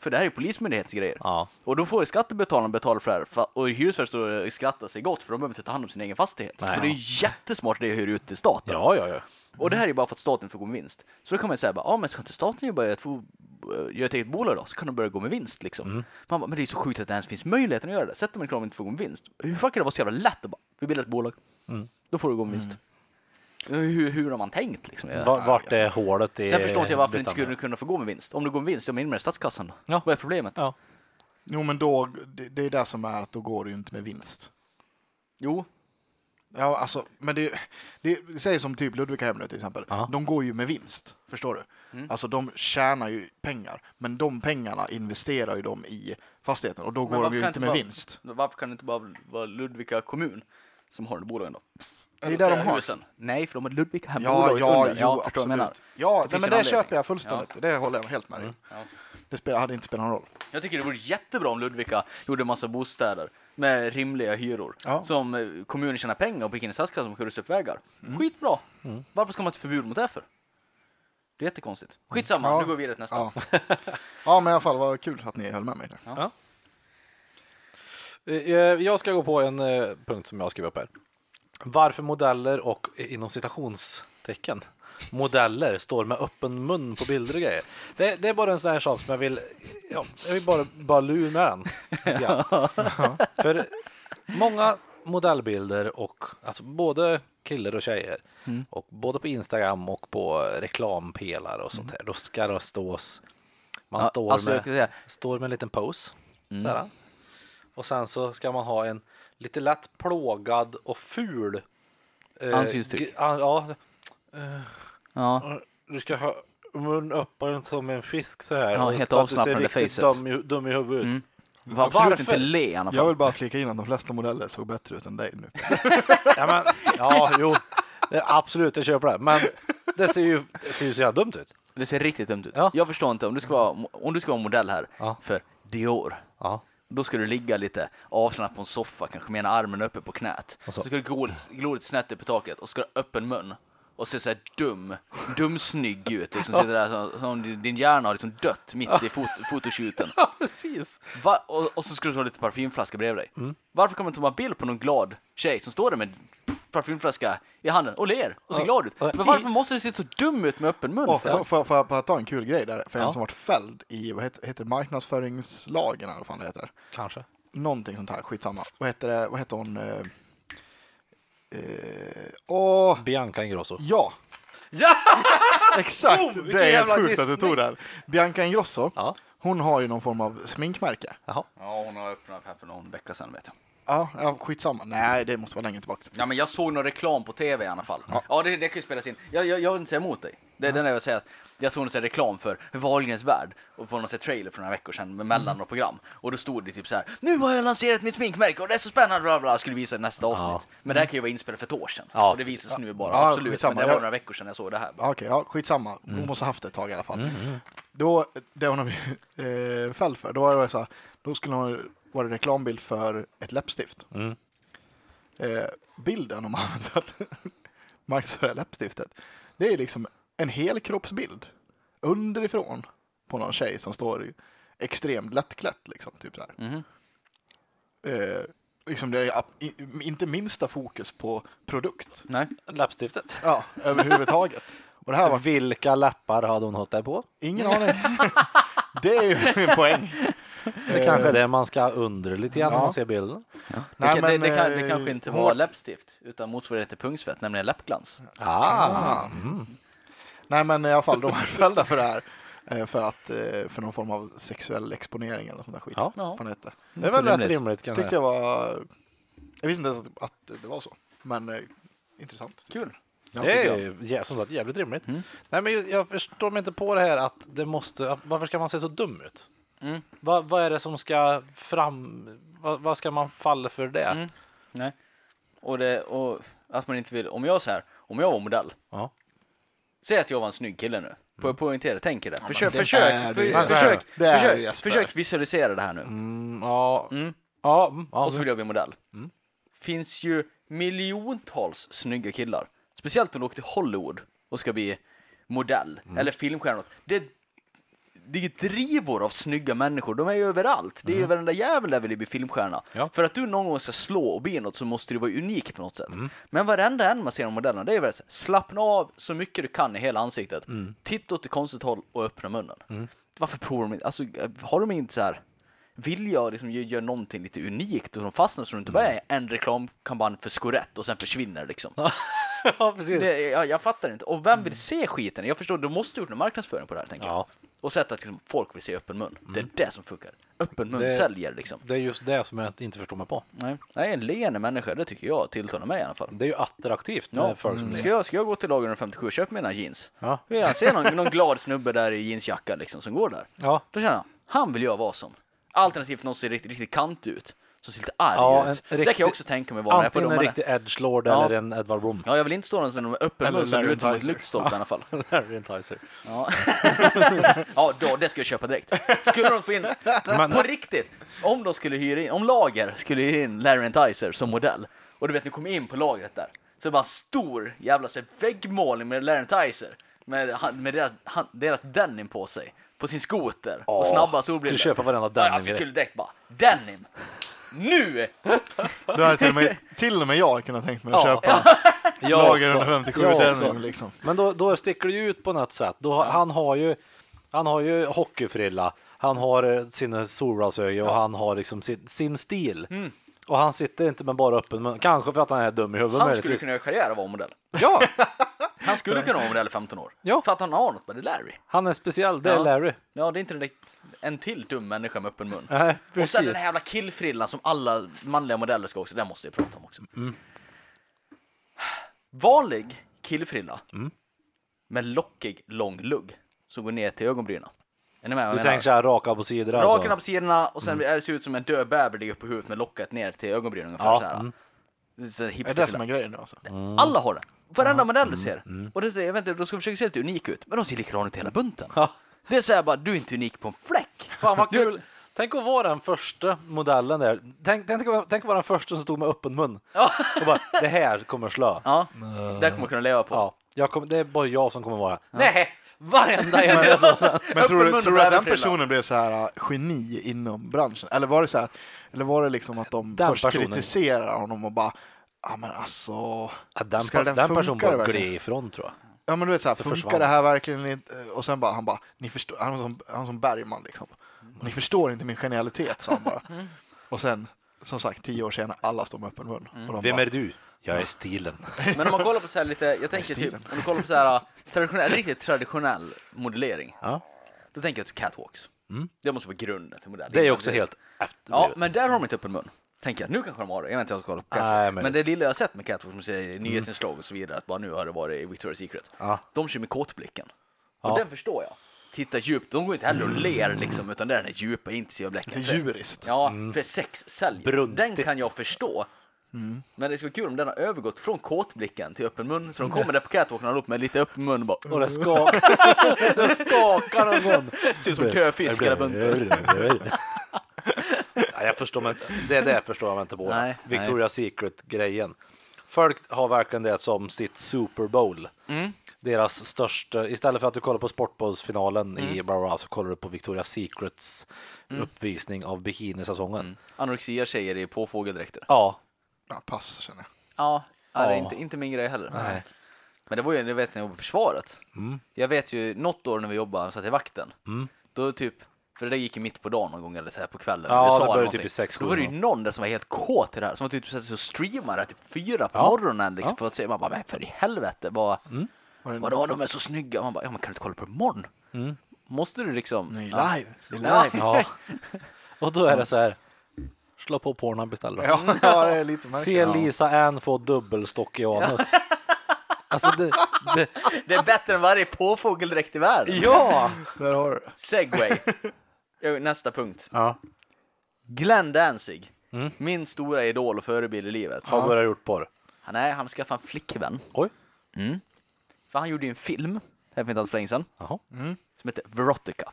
För det här är polismyndighetens grejer. Ja. Och då får skattebetalarna betala för det här. Och hyresvärden står och skrattar sig gott för de behöver inte ta hand om sin egen fastighet. Nej. Så det är jättesmart det hyr ut till staten. Ja, ja, ja. Och det här är bara för att staten får gå med vinst. Så då kan man ju säga bara, ja men ska inte staten ju börja få göra ett eget bolag då? Så kan de börja gå med vinst liksom. Man bara, men det är så sjukt att det ens finns möjligheten att göra det. Sätter man krav om att inte får gå med vinst. Hur fan kan det vara så jävla lätt att bara, vi bildar ett bolag. Då får du gå med vinst. Hur, hur har man tänkt liksom? Jag- Va- Vart är hålet i Sen förstår inte jag varför det inte skulle kunna få gå med vinst. Om du går med vinst, ja men in med det i statskassan då. Ja. Vad är problemet? Ja. Jo, men då, det, det är det som är att då går det ju inte med vinst. Jo, Ja, alltså, men det, det säg som typ Ludvika hem nu till exempel. Ja. De går ju med vinst, förstår du? Mm. Alltså de tjänar ju pengar, men de pengarna investerar ju de i fastigheten och då Men går de ju inte med bara- vinst. varför kan det inte bara vara Ludvika kommun som har de bolagen då? Det är där de har. Husen. Nej, för de har Ludvika hem Ja, ja, under. jo, förstår vad jag menar. absolut. Ja, Det det men en det anledning. köper jag fullständigt. Det håller jag helt med dig. Ja. Det spelar, hade inte spelat någon roll. Jag tycker det vore jättebra om Ludvika gjorde en massa bostäder med rimliga hyror. Ja. Som eh, kommunen tjänar pengar och fick in i statskassan kan rusta upp vägar. Mm. Skitbra! Varför ska man ha ett förbud mot det för? Det är jättekonstigt. Skitsamma, Ja. nu går vi vidare till nästa. Ja. ja, men i alla fall vad kul att ni höll med mig där. Eh, Jag ska gå på en eh, punkt som jag har skrivit upp här. Varför modeller och eh, inom citationstecken modeller står med öppen mun på bilder och grejer. Det, det är bara en sån här sak som jag vill, ja, jag vill bara, bara lura den. grann. För många modellbilder och alltså både killar och tjejer och både på Instagram och på reklampelare och sånt här. Då ska det stås. Man Ja, står, alltså, med, står med en liten pose. Så här. Och sen så ska man ha en lite lätt plågad och ful eh, Ansiktsuttryck. ja, ja, ja. du ska ha mun öppen som en fisk så här. Ja, och helt så att du ser avslappnad i riktigt facet. Dum, i- dum i huvudet. Mm. var absolut Varför? inte le i alla Jag fall. vill bara flika in att de flesta modeller såg bättre ut än dig nu. Ja, men, ja jo. Absolut, jag köper det. Men det ser ju, det ser ju så jävla dumt ut. Det ser riktigt dumt ut. Ja. Jag förstår inte, om du ska vara, om du ska vara modell här Ja. för Dior, Ja. då ska du ligga lite avslappnat på en soffa, kanske med ena armen uppe på knät. Och Så. så. ska du gå, lite- gå lite snett upp i taket och ska ha öppen mun och se så här dum, dumsnygg ut. Liksom, sitter där, som, din- hjärna har liksom dött mitt i fot, fotoshooten. Ja, precis. Va? Och, och så ska du ha lite parfymflaska bredvid dig. Mm. Varför kommer man inte ta en bild på någon glad tjej som står där med parfymflaska i handen och ler och ser Ja. glad ut? Men varför måste det se så dum ut med öppen mun? Får, jag bara ta en kul grej där? För en Ja. som varit fälld i, vad heter, heter marknadsföringslagen eller vad fan det heter. Kanske. Någonting sånt här, skitsamma. Vad heter det, vad heter hon? Eh, eh, Bianca Ingrosso. ja! Ja! Exakt! Oh, det är helt jävla sjukt att du tog den. Bianca Ingrosso, Ja. hon har ju någon form av sminkmärke. Jaha. Ja, hon har öppnat här för någon vecka sedan vet jag. Ja, ja, skitsamma. Nej, det måste vara längre tillbaka. Ja, men jag såg någon reklam på tv i alla fall. Ja, det, det kan ju spelas in. Jag, jag, jag vill inte säga emot dig. Det är den jag vill säga att jag såg här reklam för Wahlgrens värld och på någon sån trailer för några veckor sedan med mellan några program. Och då stod det typ så här. Nu har jag lanserat mitt sminkmärke och det är så spännande. Bla, bla, skulle visa nästa avsnitt. Men det här kan ju vara inspelat för ett år sedan. Ja. Och det visas nu bara. Ja, Absolut. skitsamma. Men det var några veckor sedan jag såg det här. Ja, Okej, ja, skitsamma. Hon måste ha haft det ett tag i alla fall. Då, det hon eh, fälld för, då var det så här, då skulle hon vara en reklambild för ett läppstift. Mm. Eh, bilden använt för att marknadsföra läppstiftet, det är liksom en helkroppsbild underifrån på någon tjej som står extremt lättklätt liksom, typ så här. Mhm. Eh, liksom det är inte minsta fokus på produkt. Nej. Läppstiftet. Ja, överhuvudtaget. Och det här var Vilka läppar hade hon hållit där på? Ingen aning. det är ju min poäng. Det kanske är det man ska undra lite grann när Ja. man ser bilden. Det, Nej, det, men, det, kan, det eh, kanske inte var läppstift utan motsvarigheten till punktsvett, nämligen läppglans. Ah. Nej men i alla fall, de är fällda för det här. eh, För att, eh, för någon form av sexuell exponering eller sånt där skit. Ja. Vad det hette. Det är väl rätt rimligt. kan Tyckte jag jag var, jag visste inte ens att, att det var så. Men eh, intressant. Kul. Ja, Det är ju som sagt jävligt rimligt. Mm. Nej, men jag förstår mig inte på det här att det måste. Varför ska man se så dum ut? Mm. Vad, vad är det som ska fram? Vad, vad ska man falla för det? Mm. Nej. Och, det, och att man inte vill, om jag så här, om jag var modell, Ja. Säg att jag var en snygg kille nu. Po poängtera, tänk er det. Försök, det försök, är för, du. försök, Det är du, försök, Jesper. försök visualisera det här nu. Mm, ja. Mm. Ja. mm, ja. Och så vill jag bli modell. Finns ju miljontals snygga killar. Speciellt om du åker till Hollywood och ska bli modell eller filmstjärna. Det, det är ju drivor av snygga människor. De är ju överallt. Det är ju varenda jävel där vill bli filmstjärna. Ja. För att du någon gång ska slå och bli något så måste du vara unik på något sätt. Men varenda en man ser av modellerna, det är väl så slappna av så mycket du kan i hela ansiktet. Titta åt ett konstigt håll och öppna munnen. Varför provar de inte? Alltså, har de inte så här vilja att liksom göra gör någonting lite unikt och de fastnar så det inte bara är en reklamkampanj för Scorette och sen försvinner liksom. ja, precis. Det, jag, jag fattar inte. Och vem vill se skiten? Jag förstår, de måste ha gjort en marknadsföring på det här tänker jag. Och sett att liksom, folk vill se öppen mun. Det är det som funkar. Öppen mun Det- säljer liksom. det är just det som jag inte förstår mig på. Nej, Nej en leende människa, det tycker jag tilltalar mig i alla fall. Det är ju attraktivt med Ja, folk som ska det. jag, ska jag gå till lager 157 och köpa mina jeans? Ja. Vill jag se någon, någon glad snubbe där i jeansjacka liksom som går där? Ja. Då känner jag, han vill jag vara som. Alternativt någon som ser riktigt, riktigt kant ut. Som ser lite arg Ja, en ut. det riktig- kan jag också tänka mig vara när jag är på Antingen en riktig edgelord Ja. eller en Edvard Blom. Ja, jag vill inte stå någonstans med öppen mun Larry ut som ett Tyser. lyktstolpe i alla fall. Larry Enticer. Ja, ja då, det ska jag köpa direkt. Skulle de få in, Men- på riktigt, om de skulle hyra in, om Lager skulle hyra in Larry Enticer som modell, och du vet, ni kommer in på lagret där, så är det bara en stor jävla så väggmålning med Larry Enticer, med, med deras, han, deras denim på sig, på sin skoter, och Åh, snabba skulle solbrillor. köpa varenda Ja, jag skulle direkt bara, denim! Nu! Då hade till och med, till och med jag kunnat tänkt mig att Ja. köpa Jag Lager också. 157 Jag denim liksom. Men då, då sticker det ju ut på något sätt. Då, Han har ju han har ju hockeyfrilla, han har eh, sina solglasögon och han har liksom sin, sin stil. Mm. Och han sitter inte med bara öppen mun, kanske för att han är dum i huvudet Han skulle möjligtvis. kunna göra karriär och vara modell. Ja, Han skulle kunna vara modell i 15 år. Ja. För att han har något med det Larry. han är speciell, det är Ja. Larry. Ja, det är inte den där, en till dum människa med öppen mun. Nej, Och sen den här jävla killfrillan som alla manliga modeller ska också, den måste jag prata om också. Mm. Vanlig killfrilla Mm. med lockig lång lugg som går ner till ögonbrynen. Är ni med vad Du jag tänker menar? så här raka på sidor Raken alltså? på sidorna och sen är det ser ut som en död bäver ligger på huvudet med locket ner till ögonbrynen ungefär Ja, så här. mm. Det är det som är grejen nu alltså? Alla har det. Varenda modell Mm, du ser. Och det jag vet inte, de ska försöka se lite unik ut, men de ser likadana ut hela bunten. Ja. Det är såhär bara, du är inte unik på en fläck. Fan vad kul! Tänk att vara den första modellen där. Tänk, tänk, tänk att vara den första som stod med öppen mun. Ja. Och bara, det här kommer slå. Ja, det kommer kunna leva på. Ja, kommer, det är bara jag som kommer vara. Nej, varenda en är så. Men tror du, och tror du att den personen blev så här uh, geni inom branschen? Eller var det så här, eller var det liksom att de Den först personen. kritiserar honom och bara Ja men alltså, Ja, den, Ska den den personen det bara gled ifrån tror jag. ja men du vet så här, Det funkar försvann. det här verkligen inte? Och sen bara, han bara, ni förstår, han var som, han var som Bergman liksom. Ni förstår inte min genialitet, sa han bara. Mm. Och sen, som sagt, tio år senare, alla står med öppen mun. Och de Vem bara, är du? Jag är stilen. Men om man kollar på så här lite, jag tänker typ, om du kollar på så här traditionell, riktigt traditionell modellering. Ja. Då tänker jag typ catwalks. Mm. Det måste vara grunden till modell. Det är också helt Ja, efterblivet. men där har de inte öppen mun. Tänker jag, nu kanske de har det. Jag vet inte, jag har kollat på catwalk. Nej, men- men det lilla jag har sett med catwalk, som säger nyhetsinslag och så vidare, att bara nu har det varit i Victoria's Secret. Ja. De kör med kåtblicken. Ja. Och den förstår jag. Titta djupt, de går inte heller och ler liksom, utan det är den här djupa, intensiva blicken. lite djuriskt. Ja, för sex säljer. Brunstigt. Den kan jag förstå. Men det skulle vara kul om den har övergått från kåtblicken till öppen mun, så de kommer där på catwalken och upp med lite öppen mun och bara Och det skakar. det skakar någon ser ut som en töfisk hela bunten. Ja, jag förstår mig inte. Det där förstår jag mig inte på. Nej, Victoria's Secret-grejen. Folk har verkligen det som sitt Super Bowl. Mm. Deras största, istället för att du kollar på Sportbowls-finalen Mm. i bla, så kollar du på Victoria's Secrets uppvisning av bikinisäsongen. Mm. Anorexia tjejer i påfågeldräkter. Ja, Ja, pass känner jag. Ja, ja. det är Ja. inte, inte min grej heller. Nej. Men det var ju, jag vet när jag jobbade på försvaret. Mm. Jag vet ju något år när vi jobbade, satt i vakten. Mm. Då typ, för det där gick ju mitt på dagen någon gång eller så här på kvällen. Ja, det började typ i sex, Då var det ju någon där som var helt kåt i det här. Som var typ satt och streamade typ fyra på Ja. morgonen liksom, Ja. för att se. Man bara, men för i helvete, vad, Var det vadå de är så snygga? Man bara, ja men kan du inte kolla på det imorgon? Mm. Måste du liksom? Ja. live, det är live. ja. Och då är det så här. Slå på Pornhub istället. Ja, ja, det är lite märkligt. Se Lisa Ann få dubbelstock i anus. Alltså det, det, Det är bättre än varje påfågeldräkt i världen. ja! Där har du. Segway. Nästa punkt. ja. Glenn Danzig. Mm. Min stora idol och förebild i livet. Har börjat gjort porr. Han, är, han skaffade en flickvän. Oj. Mm. För han gjorde ju en film, här för inte alls för länge sedan, Jaha. som heter Verotica.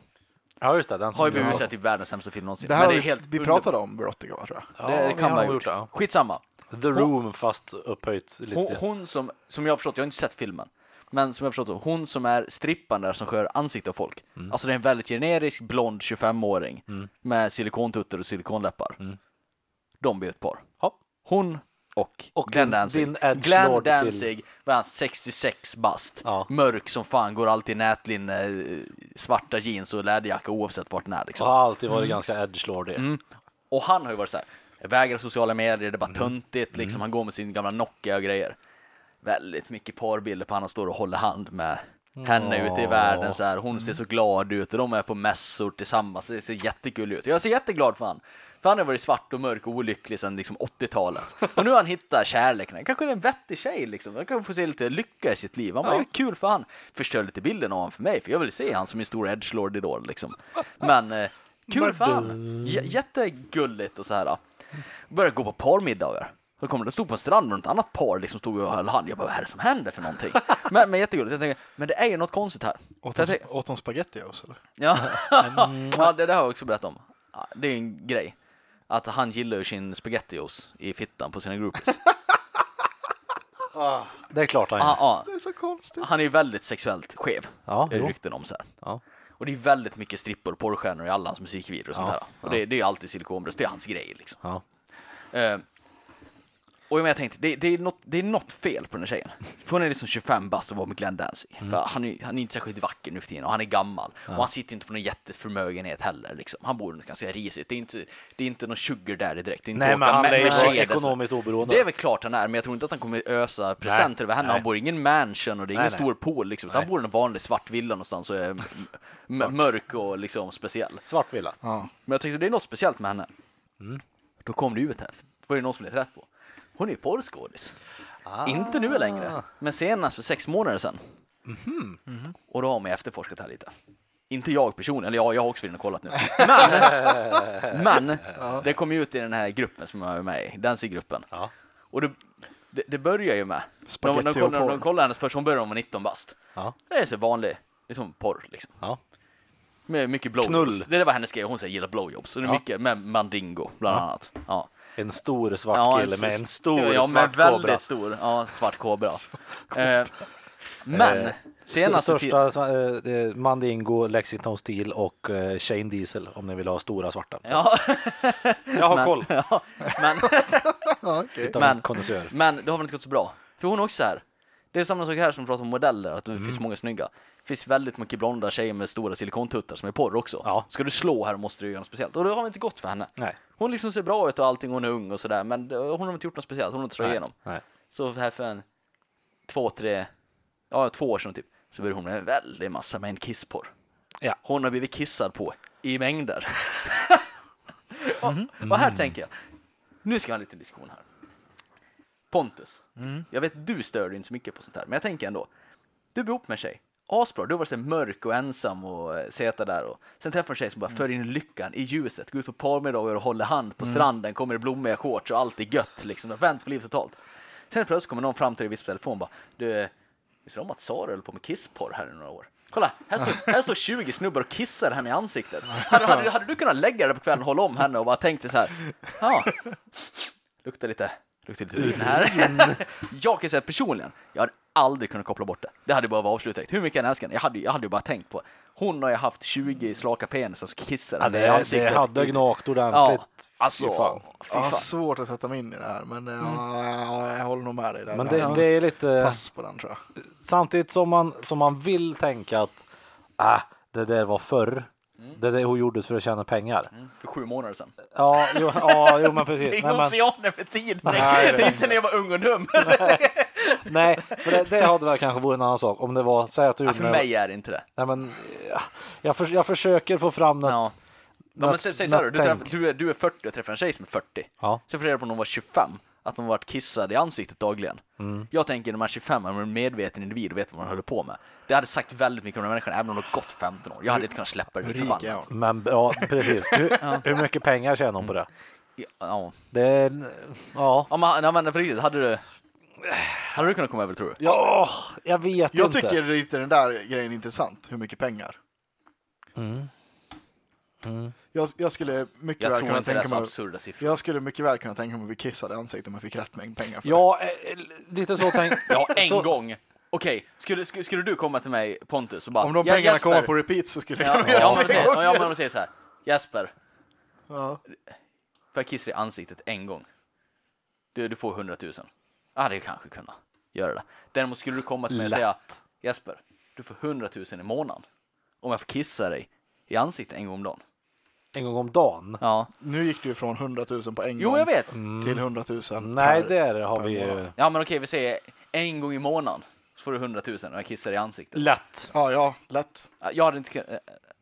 Ja just det, den Har ju som blivit sett typ världens sämsta film någonsin. Det här Men har det är vi, helt vi under- pratade om Verotica va, tror jag. Ja, Det, det kan har man ha gjort. gjort det. Skitsamma. The Room fast upphöjt lite. Hon, hon som, som jag har förstått, jag har inte sett filmen, men som jag har förstått det, hon som är strippan där som skär ansikte av folk. Mm. Alltså det är en väldigt generisk blond 25-åring med silikontuttar och silikonläppar. Mm. De blir ett par. Ja. Hon och, Och Glenn Danzig. din Glenn till- Danzig var han 66 bast. Ja. Mörk som fan, går alltid i nätlinne, eh, svarta jeans och läderjacka oavsett vart den är liksom. har alltid varit ganska edgelordig. Mm. Och han har ju varit så här, jag vägrar sociala medier, det är Mm. bara töntigt liksom. Han går med sin gamla Nokia och grejer. Väldigt mycket parbilder på han står och håller hand med henne ute i världen så här. Hon ser så glad ut och de är på mässor tillsammans. Det ser jättegulligt ut. Jag ser jätteglad för han. För han har varit svart och mörk och olycklig sedan liksom 80-talet. Och nu har han hittat kärleken. Kanske är en vettig tjej liksom. Han kan få se lite lycka i sitt liv. Han bara, Ja. kul för han. Förstör lite bilden av honom för mig, för jag vill se han som en stor edgelord-idol liksom. Men eh, kul för han. J- jättegulligt och så här. Började gå på parmiddagar. Då kom det, stod på en strand med ett annat par liksom stod och höll hand. Jag bara, vad är det som händer för någonting? Men, men jättegulligt. Jag tänkte, men det är ju något konstigt här. Åt de, de spaghettios eller? Ja, ja det, det har jag också berättat om. Det är en grej. Att han gillar ju sin spaghettios i fittan på sina groupies. Det är klart han Ja, gör. ja. Det är så konstigt. Han är ju väldigt sexuellt skev. Ja, är det jo. rykten om så här. Ja. Och det är väldigt mycket strippor och porrstjärnor i alla hans musikvideor och sånt Ja, här. Och det, det är ju alltid silikonbröst, det är hans grej liksom. Ja. Eh, och jag tänkte, det, det, är något, det är något fel på den här tjejen. För hon är liksom 25 bast och var med Glenn Danzig. Mm. För han, är, han är inte särskilt vacker nu för tiden och han är gammal. Och han sitter inte på någon jätteförmögenhet heller. Liksom. Han bor ganska risigt. Det är inte, det är inte någon sugar daddy direkt. Det är inte Nej, men han med är ju ekonomiskt oberoende. Det är väl klart han är, men jag tror inte att han kommer ösa presenter över henne. Han bor i ingen mansion och det är ingen Nej, nej. stor pool. Liksom. Han bor i en vanlig svart villa någonstans och är mörk och liksom speciell. Svart villa. Ja. Men jag tänkte det är något speciellt med henne. Mm. Då kom det ut här. Det var ju någon som lät rätt på. Hon är ju porrskådis. Ah. Inte nu längre, men senast för sex månader sedan. Mhm. Och då har man ju efterforskat här lite. Inte jag personligen, eller ja, jag har också varit och kollat nu. Men, men det kom ju ut i den här gruppen som jag är med i, Dancing-gruppen. Ja. Och det, det, det börjar ju med, de, Spaghetti de, och kollar, de porr. kollar hennes först, hon börjar var 19 bast. Ja. Det är så vanlig, liksom porr liksom. Ja. Med mycket blowjobs. Knull. Det var hennes grej, hon säger gillar blowjobs. Så det är Ja. mycket med mandingo bland Ja. annat. Ja. En stor svart Ja, kille med en stor ja, svart väldigt kobra. stor, ja, svart kobra. Eh, men, Eh, senaste. Största eh, Mandingo, Lexington Steel och eh, Shane Diesel om ni vill ha stora svarta. Ja, Jag har men, koll. Ja, men. Utan men- men det har väl inte gått så bra. För hon är också så här. Det är samma sak här som vi pratar om modeller, att det Mm. finns många snygga. Det finns väldigt mycket blonda tjejer med stora silikontuttar som är porr också. Ja. Ska du slå här måste du göra något speciellt. Och det har väl inte gått för henne. Nej. Hon liksom ser bra ut och allting, hon är ung och sådär, men hon har inte gjort något speciellt, hon har inte slagit igenom. Nej. Så här för en två, tre, ja två år sedan typ, så började hon med en väldig massa med en kissporr. Ja. Hon har blivit kissad på i mängder. och, och här tänker jag, nu ska vi ha en liten diskussion här. Pontus, jag vet du stör dig inte så mycket på sånt här, men jag tänker ändå. Du bor ihop med en tjej, asbra, du varit så mörk och ensam och eh, seta där och sen träffar en tjej som bara för in lyckan i ljuset, går ut på parmiddagar och håller hand på stranden, kommer i blommiga shorts och allt är gött liksom, vänt på livet totalt. Sen plötsligt kommer någon fram till dig vid telefon och bara, du, visste du om att Sara höll på med kissporr här i några år? Kolla, här står, här står 20 snubbar och kissar henne i ansiktet. Hade, hade, hade du kunnat lägga dig på kvällen, hålla om henne och bara tänkt dig så här, ja, luktar lite, luktar lite urin här. jag kan säga personligen, jag hade aldrig kunnat koppla bort det. Det hade bara varit avslutat. Hur mycket jag än älskar henne, jag hade, jag hade ju bara tänkt på, hon har ju haft 20 slaka penisar som kissar Ja, henne i det, ansiktet. det hade gnagt Ja, ordentligt. alltså, Fy fan. fy Jag har svårt att sätta mig in i det här, men eh, ja, jag håller nog med dig där. Men Det det, det är lite, Pass på den tror jag. samtidigt som man, som man vill tänka att äh, det där var förr. Det där hon gjorde för att tjäna pengar. Mm, För sju månader sedan. Ja, jo, ja, jo men Det precis. är Nej, men, oceaner med tid. Nej, det är inte när jag var ung och dum. nej för det, det hade väl kanske varit en annan sak. Om det var, säg att du Ja, för det- mig är det inte det. Nej, men, ja, jag, för, jag försöker få fram något. Ja. Ja, men säg, säg så här, du, träff, du, är, du är 40 och träffar en tjej som är 40. Ja. Sen får du reda på när hon var 25, att hon varit kissad i ansiktet dagligen. Mm. Jag tänker när man är 25 är man en medveten individ och vet vad man håller på med. Det hade sagt väldigt mycket om den människan, även om det har gått 15 år. Jag hade inte kunnat släppa det Hur rik är hon? Men ja, precis. Hur, hur mycket pengar tjänar hon på det? Ja, Det är, ja. ja men, ja, men på riktigt, hade du... Hade du kunnat komma över tror du? Åh, jag vet Jag inte. tycker lite den där grejen är intressant, hur mycket pengar. Mm. Jag, jag skulle mycket Jag väl kunna inte det är tänka mig absurda siffror. jag skulle mycket väl kunna tänka mig att bli kissad i ansiktet om jag fick rätt mängd pengar för. Ja, eh, lite så tänk. Ja, en så, gång. Okej, skulle, skulle, skulle du komma till mig Pontus och bara... Om de "Ja, pengarna Jesper." kommer på repeat så skulle jag Ja, kunna ja, det. säger, ja, men vi säger så här. Jesper, Ja. får jag kissa i ansiktet en gång? Du, du får 100 000. Ja, hade jag kanske kunnat göra det. Däremot skulle du komma till mig och säga Jesper, du får 100 000 i månaden om jag får kissa dig i ansiktet en gång om dagen. En gång om dagen. Ja, Nu gick du från 100 000 på en jo gång jag vet. till 100 000 Nej, per. där har per vi ju månad. Ja, men okej, vi säger en gång i månaden så får du 100 000 och jag kissar i ansiktet. lätt. Ja, ja, lätt. Ja, Jag hade inte kunnat... eh,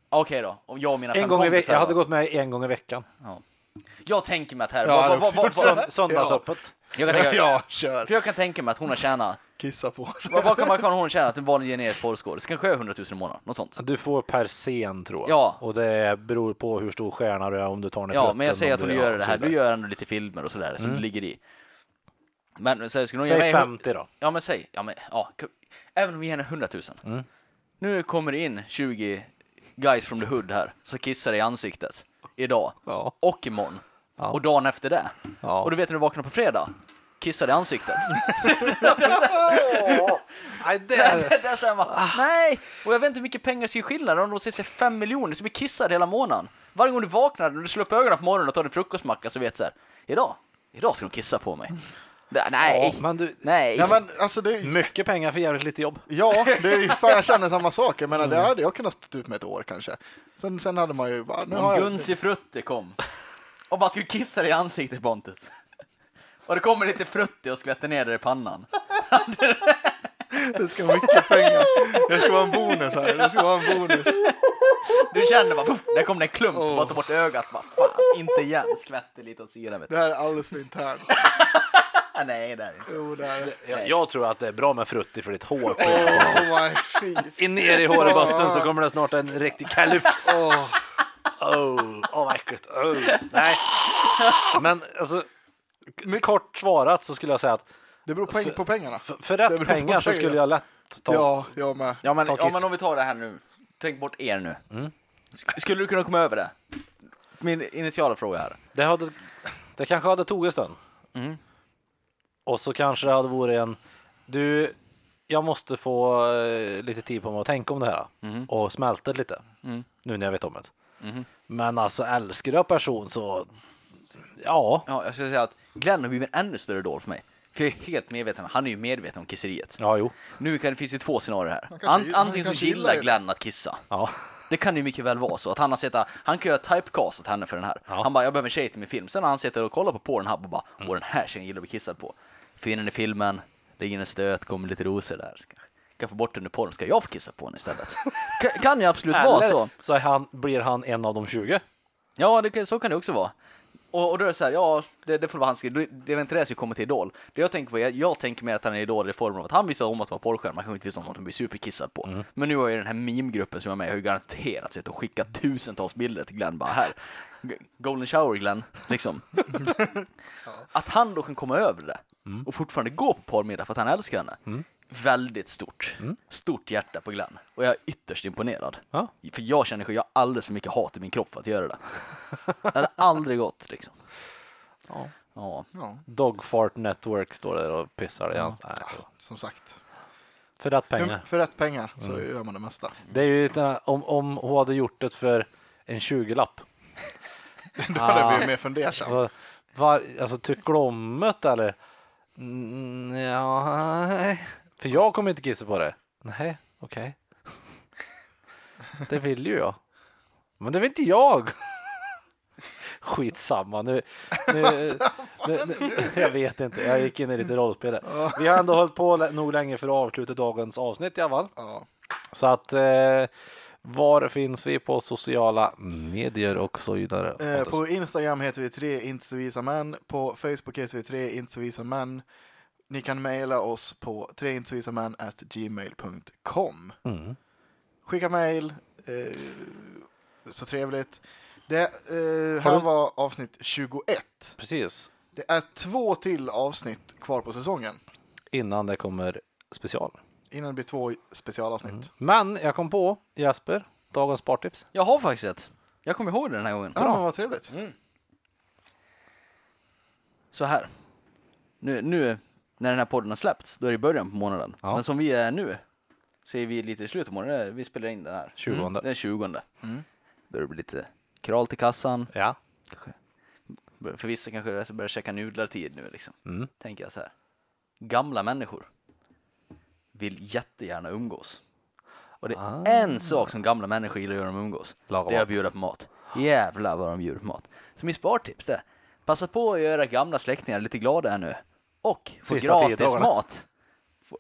Okej då, om jag och mina En fem gång i kompisar veckan. Jag hade då. gått med en gång i veckan. Jag tänker mig att här... Ja, vad- det vad- också vad- gjort vad- Sönd- Söndagsöppet. jag kan tänka- Ja, kör. För jag kan tänka mig att hon har tjänat... Kissa på sig. Vad, vad kan man kan hon tjäna att en vanlig generisk porrskådis? Kanske är 100 000 i månaden, något sånt. Du får per scen tror jag. Ja. Och det beror på hur stor stjärna du är om du tar ner Ja, plutten, men jag säger att hon du- gör ja, det här. Du gör ändå lite filmer och sådär som du ligger i. Men så skulle hon ge Säg mig... 50 då. Ja, men säg. Ja, men, ja, även om vi ger henne 100 000. Mm. Nu kommer det in 20 guys from the hood här som kissar i ansiktet. Idag. Ja. Och imorgon. Ja. Och dagen efter det. Ja. Och du vet när du vaknar på fredag? Kissar i ansiktet. Nej, det, är bara, nej! Och jag vet inte hur mycket pengar ska skillnad om de säger 5 miljoner, så blir kissad hela månaden. Varje gång du vaknar, när du slår upp ögonen på morgonen och tar din frukostmacka så vet du så här, idag, idag ska de kissa på mig. Nej, Ja, men du, nej. Ja, men alltså det är mycket pengar för jävligt lite jobb. Ja, det är ju fan jag känner samma sak. Jag menar, det Mm. hade jag kunnat stå ut med ett år kanske. Sen, sen hade man ju bara, nu har Om jag... Gunsi Frutti kom och bara skulle kissa dig i ansiktet Pontus. Och det kommer lite Frutti och skvätter ner dig i pannan. Det ska vara mycket pengar. Det ska vara en bonus här. Det ska vara en bonus. Du känner bara, puff, där kom det en klump Åh. bara tar bort ögat. Bara, fan, inte igen. Skvätter lite åt sidan vet du. Det här är alldeles för internt. Nej, det är det inte. Jo, det är det. Jag, jag tror att det är bra med frutti för ditt hår. Fy. In ner i hårbotten så kommer det snart en riktig kalufs. Åh. Oh, oh, vad äckligt. Oh. Nej, men alltså kort svarat så skulle jag säga att Det beror peng på pengarna. för, för rätt på pengar så skulle jag lätt ta. Ja, jag med. Ja men, ja men om vi tar det här nu. Tänk bort er nu. Sk- Skulle du kunna komma över det? Min initiala fråga här. Det, hade, det kanske hade tagit en stund. Mm. Och så kanske det hade varit en, du, jag måste få eh, lite tid på mig att tänka om det här Mhm. och smälta det lite. Mm. Nu när jag vet om det. Mhm. Men alltså älskar jag person så, ja, Ja, jag skulle säga att Glenn har blivit en ännu större idol för mig. För jag är helt medveten, han är ju medveten om kisseriet. ja jo, Nu kan det finns ju två scenarier här. kanske An, gill- han antingen så gillar. Glenn att kissa. ja, Det kan ju mycket väl vara så att han har sett, han kan ju ha typecastat henne för den här. Ja. Han bara, jag behöver en tjej till min film. Sen har han suttit och kollat på Pornhub och bara, Mm. åh den här tjejen gillar att bli kissad på. Finner den i filmen, ligger en stöt, kommer lite rosor där. Ska, kan få bort den ur porr, ska jag få kissa på henne istället? kan, kan ju absolut vara eller så. så är han, blir han en av de 20. Ja, det, kan- så kan det också vara. Och, och då är det så här, ja, det, det får vara hans grej. Det är inte det jag ska komma till Idol. Det jag tänker på, jag, jag tänker mer att han är Idol i form av att han visar om att vara porrstjärna, man kanske inte visste om att han blir superkissad på. Mm. Men nu har ju den här meme-gruppen som jag är med i, har ju garanterat sett och skickat tusentals bilder till Glenn bara här. Golden shower Glenn, liksom. Att han då kan komma över det Mm. och fortfarande gå på porrmiddag för att han älskar henne. Väldigt stort. Mm. Stort hjärta på Glenn. Och jag är ytterst imponerad. Ja. För jag känner att jag har alldeles för mycket hat i min kropp för att göra det. Det hade aldrig gått liksom. Ja. Ja. Ja, Dogfart Network står där och pissar i hans... Som sagt. För rätt pengar. För rätt pengar så gör man det mesta. Det är ju lite, om, om hon hade gjort det för en 20-lapp. Då hade jag blivit mer fundersam. Var, var, alltså tycker du om det eller? Mm, ja, nej. För jag kommer inte kissa på det. Nej, okej. Det vill ju jag. Men det vill inte jag. Skitsamma nu. nu, nu, nu jag vet inte, jag gick in i lite rollspel. Vi har ändå hållit på nog länge för att avsluta dagens avsnitt i alla fall. Ja. Så att eh, var finns vi på sociala medier och så vidare? Eh, på Instagram heter vi tre inte så visa män. På Facebook heter vi tre inte så visa män. Ni kan mejla oss på treintesovisamän at gmail.com. Mm. Skicka mejl. Eh, så trevligt. Det eh, Har här du- var avsnitt 21. Precis, Det är två till avsnitt kvar på säsongen. innan det kommer special. Innan det blir två specialavsnitt. Mm. Men jag kom på Jesper, dagens spartips. Jag har faktiskt ett. Jag kommer ihåg det den här gången. Ja, men vad trevligt. Så här. Nu, nu när den här podden har släppts, då är det i början på månaden. Ja. Men som vi är nu, så är vi lite i slutet på månaden. Vi spelar in den här. 20. Den 20. Mm. Då det blir lite kral till kassan. Ja. Kanske. För vissa kanske det börjar käka nudlar tid nu liksom. Mm. Tänker jag så här. Gamla människor vill jättegärna umgås. Och det är Ah. en sak som gamla människor gillar att göra när de umgås. Laga det är att mat. bjuda på mat. Jävlar vad de bjuder på mat. Så mitt spartips det. Passa på att göra gamla släktingar lite glada här nu. Och få gratis mat.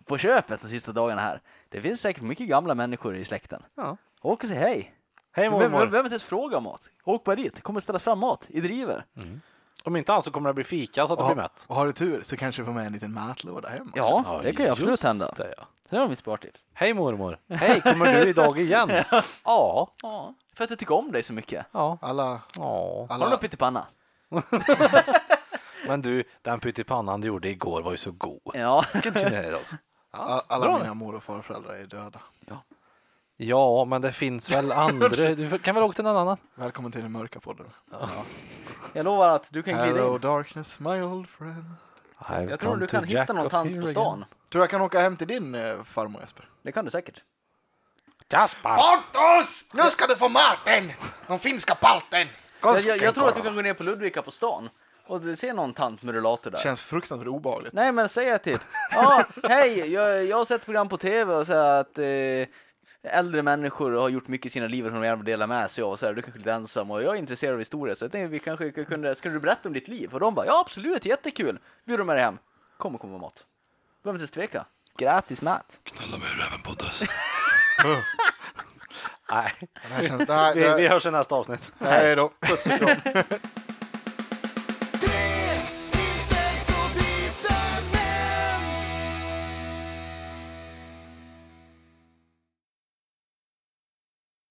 På- köpet de sista dagarna här. Det finns säkert mycket gamla människor i släkten. ja. Åk och säg hej. Hej Du mormor. behöver inte ens fråga om mat. Åk bara dit. Det kommer ställas fram mat i driver. Om inte annat så kommer det bli fika så att du Och, blir mätt. och har du tur så kanske du får med en liten matlåda hem. också. Ja, det kan ju absolut hända. Det, ja. Det var mitt spartips. Hej mormor. Hej, kommer du idag igen? ja. Ja, för att jag tycker om dig så mycket. Ja. Alla, ja. Har du alla, någon pyttipanna? Men du, den pyttipannan du gjorde igår var ju så god. Ja. Vilken kunde jag idag? a- alla mina mor och farföräldrar är döda. Ja, men det finns väl andra. Du kan väl åka till någon annan? Välkommen till den mörka podden. Jag lovar att du kan glida Hello in. darkness my old friend. Jag tror du kan hitta någon tant på stan. Tror jag kan åka hem till din eh, farmor Jesper? Det kan du säkert. Jasper! Pontus! Nu ska du få maten! De finska palten! Jag, jag, jag tror att du kan gå ner på Ludvika på stan och det- se någon tant med rullator där. Känns fruktansvärt obehagligt. Nej men säg det typ. Ja, hej, jag, jag har sett program på tv och här att eh, äldre människor har gjort mycket i sina liv som de gärna vill dela med sig av och så här, du kanske är lite ensam och jag är intresserad av historia så jag tänkte vi kanske kunde, skulle du berätta om ditt liv? Och de bara, ja absolut, jättekul. Bjuder de med dig hem. Kom och kom mat. Behöver inte tveka. Gratis mat. Knulla mig röven Pontus. Nej, Det här känns, det här, vi, det vi här, hörs i nästa avsnitt. hej då. Puss.